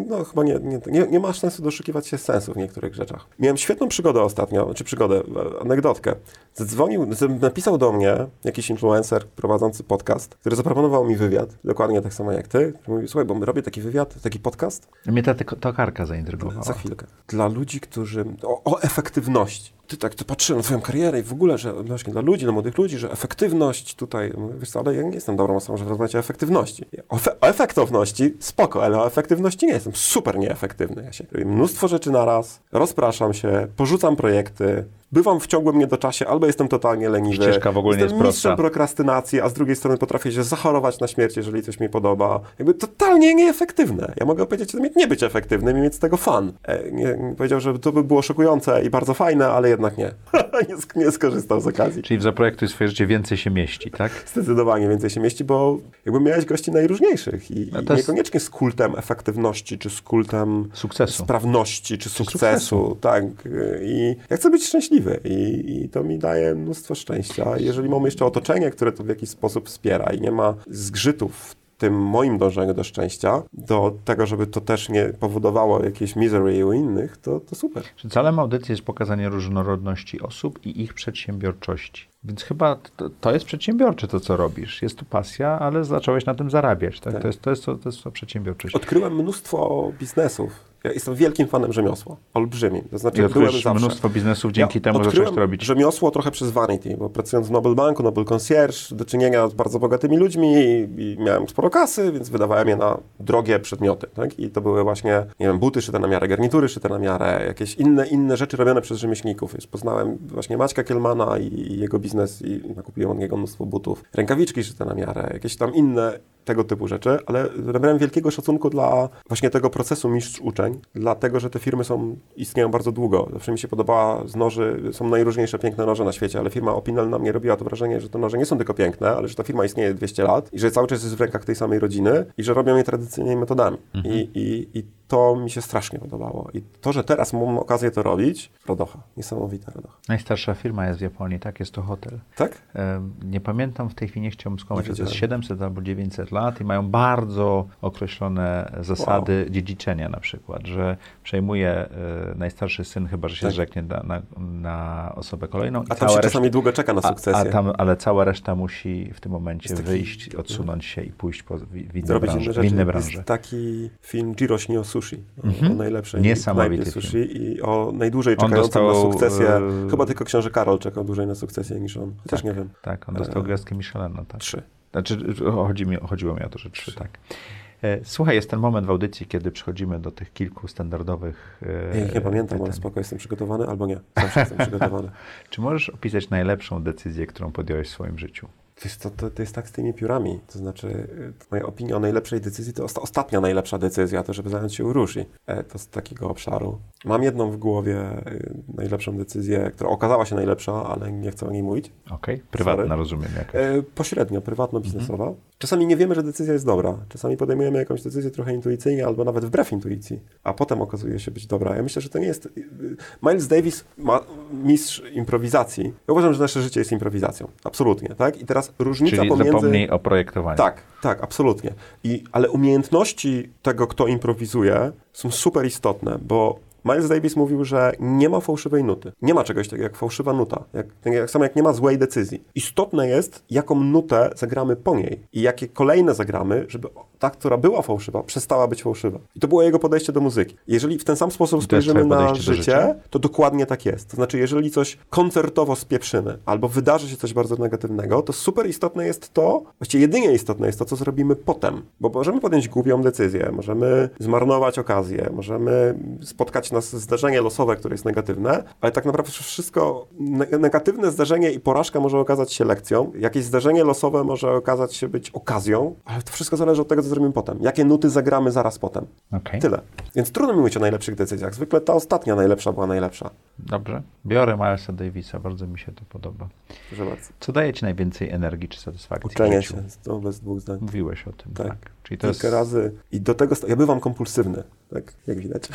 No chyba nie, nie, nie, nie masz sensu doszukiwać się sensu w niektórych rzeczach. Miałem świetną przygodę ostatnio, czy przygodę, e, anegdotkę. Zadzwonił, napisał do mnie jakiś influencer prowadzący podcast, który zaproponował mi wywiad, dokładnie tak samo jak ty. Mówił, słuchaj, bo robię taki wywiad, taki podcast, Mnie ta tokarka zaintrygowała. za chwilkę. Dla ludzi, którzy... O, o efektywności. Ty tak, ty patrzyłem na twoją karierę i w ogóle, że właśnie dla ludzi, dla młodych ludzi, że efektywność tutaj... Wiesz co, ale ja nie jestem dobrą osobą, żeby rozmawiać o efektywności. O, fe, o efektywności spoko, ale o efektywności nie jestem. Super nieefektywny. Ja się robię mnóstwo rzeczy naraz, rozpraszam się, porzucam projekty, bywam w ciągłym niedoczasie, albo jestem totalnie leniwy. Ścieżka w ogóle nie jestem jest mistrzem prosta. prokrastynacji, a z drugiej strony potrafię się zachorować na śmierć, jeżeli coś mi podoba. Jakby totalnie nieefektywne. Ja mogę powiedzieć, że nie być efektywnym i mieć z tego fan. E, nie, powiedział, że to by było szokujące i bardzo fajne, ale jednak nie. nie, nie skorzystał z okazji. Czyli w Zaprojektuj swoje życie więcej się mieści, tak? Zdecydowanie więcej się mieści, bo jakby miałeś gości najróżniejszych i, No jest- niekoniecznie z kultem efektywności, czy z kultem Sukcesu. sprawności, czy sukcesu. sukcesu. Tak. I ja chcę być szczęśliwy i, i to mi daje mnóstwo szczęścia. Jeżeli mamy jeszcze otoczenie, które to w jakiś sposób wspiera i nie ma zgrzytów w tym moim dążeniu do szczęścia, do tego, żeby to też nie powodowało jakiejś misery u innych, to, to super. Celem audycji jest pokazanie różnorodności osób i ich przedsiębiorczości. Więc chyba to, to jest przedsiębiorcze to, co robisz. Jest tu pasja, ale zacząłeś na tym zarabiać. Tak? Tak. To, jest, to, jest, to, to jest to przedsiębiorczość. Odkryłem mnóstwo biznesów. Ja jestem wielkim fanem rzemiosła. Olbrzymim. To znaczy, I byłem zawsze. mnóstwo biznesów dzięki ja temu, zacząłeś to robić. rzemiosło trochę przez Vanity, bo pracując w Nobel Banku, Nobel Concierge, do czynienia z bardzo bogatymi ludźmi i, i miałem sporo kasy, więc wydawałem je na drogie przedmioty. Tak? I to były właśnie, nie wiem, buty szyte na miarę, garnitury szyte na miarę, jakieś inne, inne rzeczy robione przez rzemieślników. Już poznałem właśnie Maćka Kielmana i, i jego biznes i nakupiłem od niego mnóstwo butów. Rękawiczki szyte na miarę, jakieś tam inne tego typu rzeczy, ale nabrałem wielkiego szacunku dla właśnie tego procesu mistrz-uczeń, dlatego, że te firmy są, istnieją bardzo długo. Zawsze mi się podobała z noży, są najróżniejsze piękne noże na świecie, ale firma Opinel na mnie robiła to wrażenie, że te noże nie są tylko piękne, ale że ta firma istnieje 200 lat i że cały czas jest w rękach tej samej rodziny i że robią je tradycyjnymi metodami. I, i, I to mi się strasznie podobało. I to, że teraz mam okazję to robić, radocha, niesamowita radocha. Najstarsza firma jest w Japonii, tak? Jest to hotel. Tak? Nie pamiętam w tej chwili, nie chciałbym skłamać, to jest wiedziałem. 700 albo 900 lat i mają bardzo określone zasady dziedziczenia na przykład, że przejmuje e, najstarszy syn, chyba że się Tak. zrzeknie na, na, na osobę kolejną. i A tam się reszta- czasami długo czeka na a, sukcesję. a tam, ale cała reszta musi w tym momencie Jest taki- wyjść, odsunąć się i pójść po, w, w inne branże. W inne Jest branże. taki film Jiroshi o sushi, o, Mhm. o najlepszej Niesamowity sushi i o najdłużej czekającym na dostał, sukcesję. e, Chyba tylko książę Karol czekał dłużej na sukcesję niż on. Chociaż nie wiem. Tak, on dostał E, gwiazdkę Michelina. Tak. Trzy. Znaczy, chodzi mi, chodziło mi o to, że trzy, tak. E, Słuchaj, jest ten moment w audycji, kiedy przechodzimy do tych kilku standardowych. e, Ja ich nie pamiętam, ale pytań. spoko, jestem przygotowany albo nie. Zawsze jestem przygotowany. Czy możesz opisać najlepszą decyzję, którą podjąłeś w swoim życiu? Wiesz, to, to, to jest tak z tymi piórami. To znaczy, y, moja opinia o najlepszej decyzji to osta- ostatnia najlepsza decyzja, to żeby zająć się Urushi. E, to z takiego obszaru. Mam jedną w głowie y, najlepszą decyzję, która okazała się najlepsza, ale nie chcę o niej mówić. Okej, prywatna, Sorry. rozumiem. Jakaś. E, pośrednio, prywatno-biznesowa. Czasami nie wiemy, że decyzja jest dobra. Czasami podejmujemy jakąś decyzję trochę intuicyjnie, albo nawet wbrew intuicji, a potem okazuje się być dobra. Ja myślę, że to nie jest... y, Miles Davis ma mistrz improwizacji. Ja uważam, że nasze życie jest improwizacją. Absolutnie, tak? I teraz różnica Czyli pomiędzy... zapomnij o projektowaniu. Tak, tak, absolutnie. I, ale umiejętności tego, kto improwizuje, są super istotne, bo Miles Davis mówił, że nie ma fałszywej nuty. Nie ma czegoś takiego jak fałszywa nuta. Jak, tak samo jak nie ma złej decyzji. Istotne jest, jaką nutę zagramy po niej i jakie kolejne zagramy, żeby ta, która była fałszywa, przestała być fałszywa. I to było jego podejście do muzyki. Jeżeli w ten sam sposób spojrzymy na życie, to dokładnie tak jest. To znaczy, jeżeli coś koncertowo spieprzymy, albo wydarzy się coś bardzo negatywnego, to super istotne jest to, właściwie jedynie istotne jest to, co zrobimy potem. Bo możemy podjąć głupią decyzję, możemy zmarnować okazję, możemy spotkać nas zdarzenie losowe, które jest negatywne, ale tak naprawdę wszystko, ne- negatywne zdarzenie i porażka może okazać się lekcją, jakieś zdarzenie losowe może okazać się być okazją, ale to wszystko zależy od tego, co zrobimy potem. Jakie nuty zagramy zaraz potem. Okej, Tyle. Więc trudno mi mówić o najlepszych decyzjach. Zwykle ta ostatnia najlepsza była najlepsza. dobrze. Biorę Milesa Davisa, bardzo mi się to podoba. Proszę bardzo. Co daje ci najwięcej energii czy satysfakcji Uczenie się, to bez dwóch zdań. Mówiłeś o tym, tak. Tak. Czyli to jest... Kilka razy. I do tego, ja bywam kompulsywny, tak jak widać.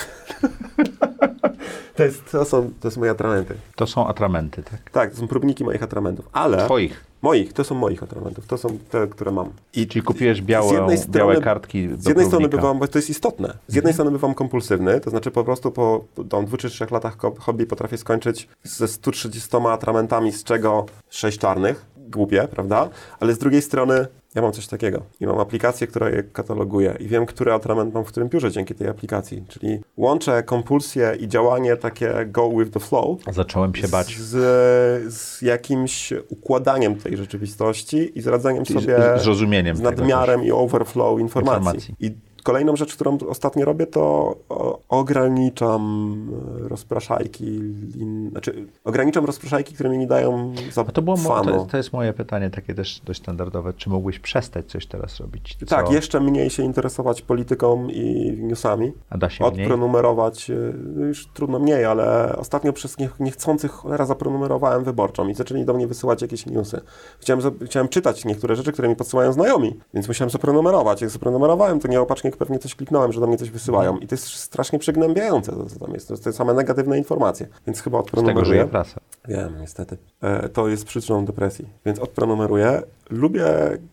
To, jest, to, są, to są moje atramenty. To są atramenty, tak? Tak, to są próbniki moich atramentów, ale... Twoich. Moich, to są moich atramentów, to są te, które mam. I Czyli kupiłeś białe, z jednej strony, białe kartki Z jednej strony bywam, bo to jest istotne, z jednej strony bywam kompulsywny, to znaczy po prostu po tam dwóch czy trzech latach hobby potrafię skończyć ze 130 atramentami, z czego 6 czarnych. Głupie, prawda? Ale z drugiej strony ja mam coś takiego i mam aplikację, która je kataloguje i wiem, który atrament mam w którym piórze dzięki tej aplikacji. Czyli łączę kompulsję i działanie takie go with the flow Zacząłem się bać. z, z jakimś układaniem tej rzeczywistości i z radzeniem Czyli sobie z- z rozumieniem z nadmiarem i overflow informacji. Informacji. I kolejną rzecz, którą ostatnio robię, to ograniczam e, rozpraszajki, lin, znaczy ograniczam rozpraszajki, które mi nie dają za A to, było, mo- to, to jest moje pytanie, takie też dość standardowe. Czy mógłbyś przestać coś teraz robić? Co? Tak, jeszcze mniej się interesować polityką i newsami. A da się mniej? Odprenumerować, e, no już trudno mniej, ale ostatnio przez niech, niechcących cholera zaprenumerowałem wyborczą i zaczęli do mnie wysyłać jakieś newsy. Chciałem, chciałem czytać niektóre rzeczy, które mi podsyłają znajomi, więc musiałem zaprenumerować. Jak zaprenumerowałem, to nieopatrznie pewnie coś kliknąłem, że do mnie coś wysyłają i to jest strasznie przygnębiające, to, co tam jest. To, są same negatywne informacje, więc chyba Z tego odprenumeruję. żyje prasa. Wiem, niestety. E, to jest przyczyną depresji, więc odprenumeruję. Lubię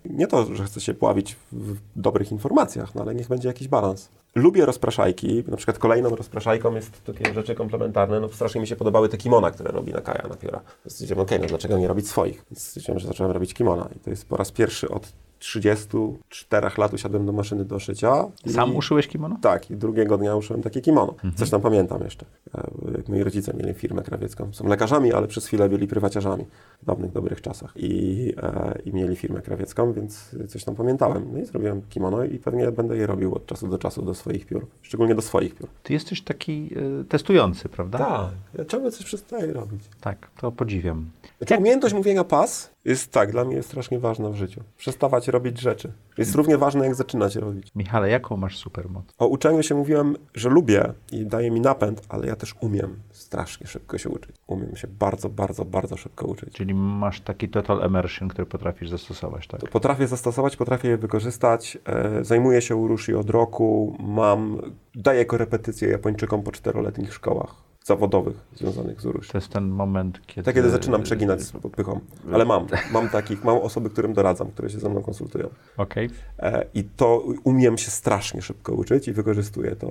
nie to, że chcę się pławić w dobrych informacjach, no ale niech będzie jakiś balans. Lubię rozpraszajki, na przykład kolejną rozpraszajką jest takie rzeczy komplementarne, no strasznie mi się podobały te kimona, które robi na Kaja na pióra. Stwierdziłem, okej, no dlaczego nie robić swoich? Więc stwierdziłem, że zacząłem robić kimona i to jest po raz pierwszy od 34 lat usiadłem do maszyny do szycia. i- Sam uszyłeś kimono? tak, i drugiego dnia uszyłem takie kimono. Coś tam pamiętam jeszcze. E, Jak moi rodzice mieli firmę krawiecką. Są lekarzami, ale przez chwilę byli prywaciarzami w dawnych, dobrych czasach. I, e, I mieli firmę krawiecką, więc coś tam pamiętałem. No i zrobiłem kimono i pewnie będę je robił od czasu do czasu do swoich piór. Szczególnie do swoich piór. Ty jesteś taki y, testujący, prawda? Tak, ja ciągle coś przestaję robić. Tak, to podziwiam. Znaczy, umiejętność mówienia pas jest tak, dla mnie jest strasznie ważna w życiu. Przestawać robić rzeczy. Jest równie ważne, jak zaczynać robić. Michale, jaką masz supermoc? O uczeniu się mówiłem, że lubię i daje mi napęd, ale ja też umiem strasznie szybko się uczyć. Umiem się bardzo, bardzo, bardzo szybko uczyć. Czyli masz taki total immersion, który potrafisz zastosować, tak? To potrafię zastosować, potrafię je wykorzystać. E, zajmuję się urushi od roku. Mam, daję korepetycje Japończykom po czteroletnich szkołach zawodowych związanych z urushi. To jest ten moment, kiedy... Tak, kiedy zaczynam przeginać z podpychą. Ale mam, mam takich, mam osoby, którym doradzam, które się ze mną konsultują. Okej. E, I to umiem się strasznie szybko uczyć i wykorzystuję to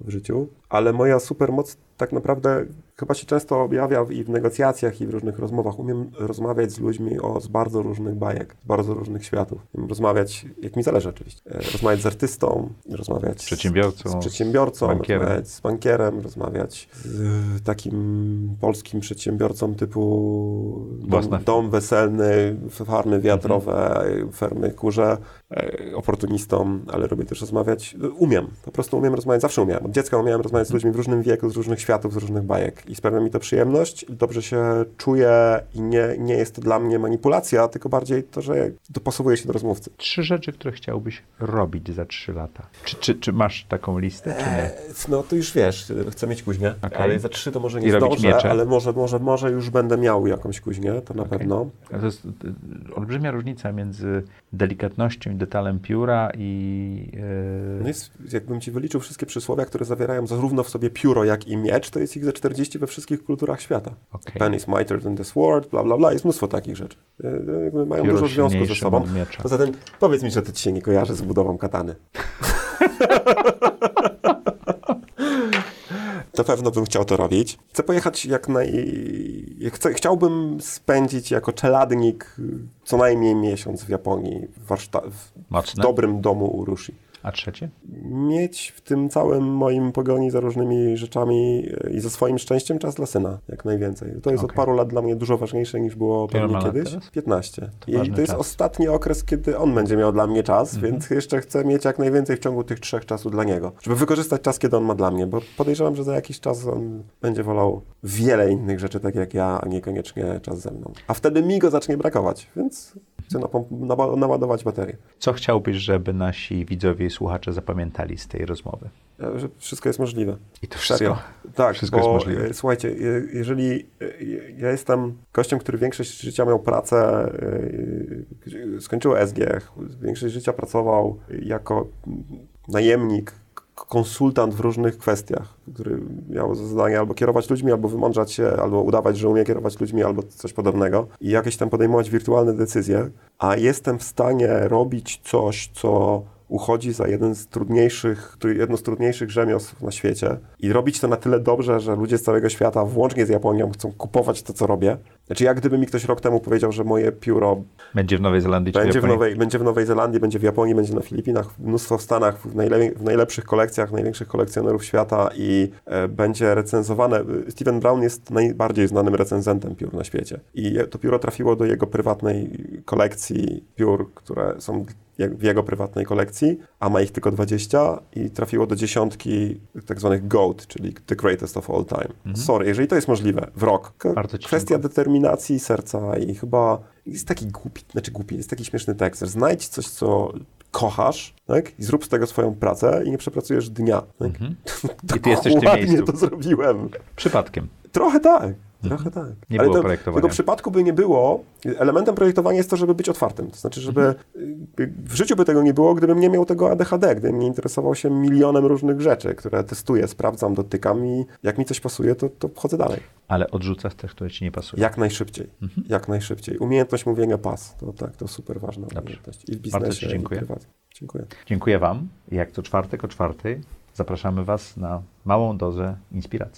w życiu, ale moja supermoc tak naprawdę chyba się często objawia i w negocjacjach, i w różnych rozmowach. Umiem rozmawiać z ludźmi o, z bardzo różnych bajek, z bardzo różnych światów. Umiem rozmawiać, jak mi zależy oczywiście, e, rozmawiać z artystą, rozmawiać z- Przedsiębiorcą, z, przedsiębiorcą, bankierem. rozmawiać z bankierem, rozmawiać z e, takim polskim przedsiębiorcą typu dom, dom weselny, farmy wiatrowe, fermy kurze, oportunistą, ale lubię też rozmawiać. Umiem, po prostu umiem rozmawiać, zawsze umiałem. Od dziecka umiałem rozmawiać z ludźmi w różnym wieku, z różnych światów, z różnych bajek i sprawia mi to przyjemność, dobrze się czuję i nie, nie jest to dla mnie manipulacja, tylko bardziej to, że dopasowuję się do rozmówcy. Trzy rzeczy, które chciałbyś robić za trzy lata. Czy, czy, czy masz taką listę, czy nie? E, No to już wiesz, chcę mieć kuźnię, Okej. ale za trzy to może I nie robić zdążę, miecze. ale może, może, może już będę miał jakąś kuźnię, to na Okej. pewno. To jest y, olbrzymia różnica między delikatnością i detalem pióra i... y, No jest, jakbym ci wyliczył wszystkie przysłowia, które zawierają zarówno w sobie pióro, jak i miecz, to jest ich ze 40 we wszystkich kulturach świata. Okej. Pen is mightier than the sword, bla, bla, bla. Jest mnóstwo takich rzeczy. Jakby mają Pióro dużo związku ze sobą. Poza tym, powiedz mi, że to ci się nie kojarzy z budową katany. Na pewno bym chciał to robić. Chcę pojechać jak naj... Chcę, chciałbym spędzić jako czeladnik co najmniej miesiąc w Japonii w, warszta- w dobrym domu Urushi A trzecie? mieć w tym całym moim pogoni za różnymi rzeczami i ze swoim szczęściem czas dla syna, jak najwięcej. To jest od Okej. paru lat dla mnie dużo ważniejsze niż było Ile pewnie kiedyś. teraz? 15. To I to jest czas. ostatni okres, kiedy on będzie miał dla mnie czas, Mhm. więc jeszcze chcę mieć jak najwięcej w ciągu tych trzech czasu dla niego. Żeby wykorzystać czas, kiedy on ma dla mnie, bo podejrzewam, że za jakiś czas on będzie wolał wiele innych rzeczy, tak jak ja, a niekoniecznie czas ze mną. A wtedy mi go zacznie brakować, więc chcę naładować baterię. Co chciałbyś, żeby nasi widzowie i słuchacze zapamiętali z tej rozmowy? E, Że wszystko jest możliwe. I to wszystko. Serio. Tak, Wszystko bo jest możliwe. e, słuchajcie, je- jeżeli e, ja jestem gościem, który większość życia miał pracę, skończył SG, większość życia pracował jako najemnik konsultant w różnych kwestiach, który miał za zadanie albo kierować ludźmi, albo wymądrzać się, albo udawać, że umie kierować ludźmi, albo coś podobnego i jakieś tam podejmować wirtualne decyzje, a jestem w stanie robić coś, co uchodzi za jeden z trudniejszych, jedno z trudniejszych rzemiosł na świecie i robić to na tyle dobrze, że ludzie z całego świata, włącznie z Japonią, chcą kupować to, co robię. Znaczy, jak gdyby mi ktoś rok temu powiedział, że moje pióro będzie w Nowej Zelandii będzie czy w, Nowej, będzie w Nowej Zelandii, będzie w Japonii, będzie na Filipinach, mnóstwo w Stanach, w, najle, w najlepszych kolekcjach, największych kolekcjonerów świata i e, będzie recenzowane. Steven Brown jest najbardziej znanym recenzentem piór na świecie i to pióro trafiło do jego prywatnej kolekcji piór, które są w jego prywatnej kolekcji, a ma ich tylko 20 i trafiło do dziesiątki tak zwanych GOAT, czyli The Greatest of All Time. Mhm. Sorry, jeżeli to jest możliwe w rok. Kwestia dziękuję. determinacji serca i chyba jest taki głupi, znaczy głupi, jest taki śmieszny tekst. Znajdź coś, co kochasz, tak? I zrób z tego swoją pracę i nie przepracujesz dnia. Tak? Mhm. I ty jesteś w tym miejscu. to zrobiłem. Przypadkiem. Trochę tak. Trochę mhm. tak. Nie Ale było to, projektowania. Tego przypadku by nie było. Elementem projektowania jest to, żeby być otwartym. To znaczy, żeby mhm. w życiu by tego nie było, gdybym nie miał tego ADHD, gdybym nie interesował się milionem różnych rzeczy, które testuję, sprawdzam, dotykam i jak mi coś pasuje, to, to wchodzę dalej. Ale odrzucasz też, które ci nie pasują. Jak najszybciej. Mhm. Jak najszybciej. Umiejętność mówienia pas. To tak, to super ważna Dobrze. umiejętność. I w biznesie, Bardzo ci dziękuję. Dziękuję. Dziękuję Wam. Jak to czwartek o czwartej zapraszamy Was na małą dozę inspiracji.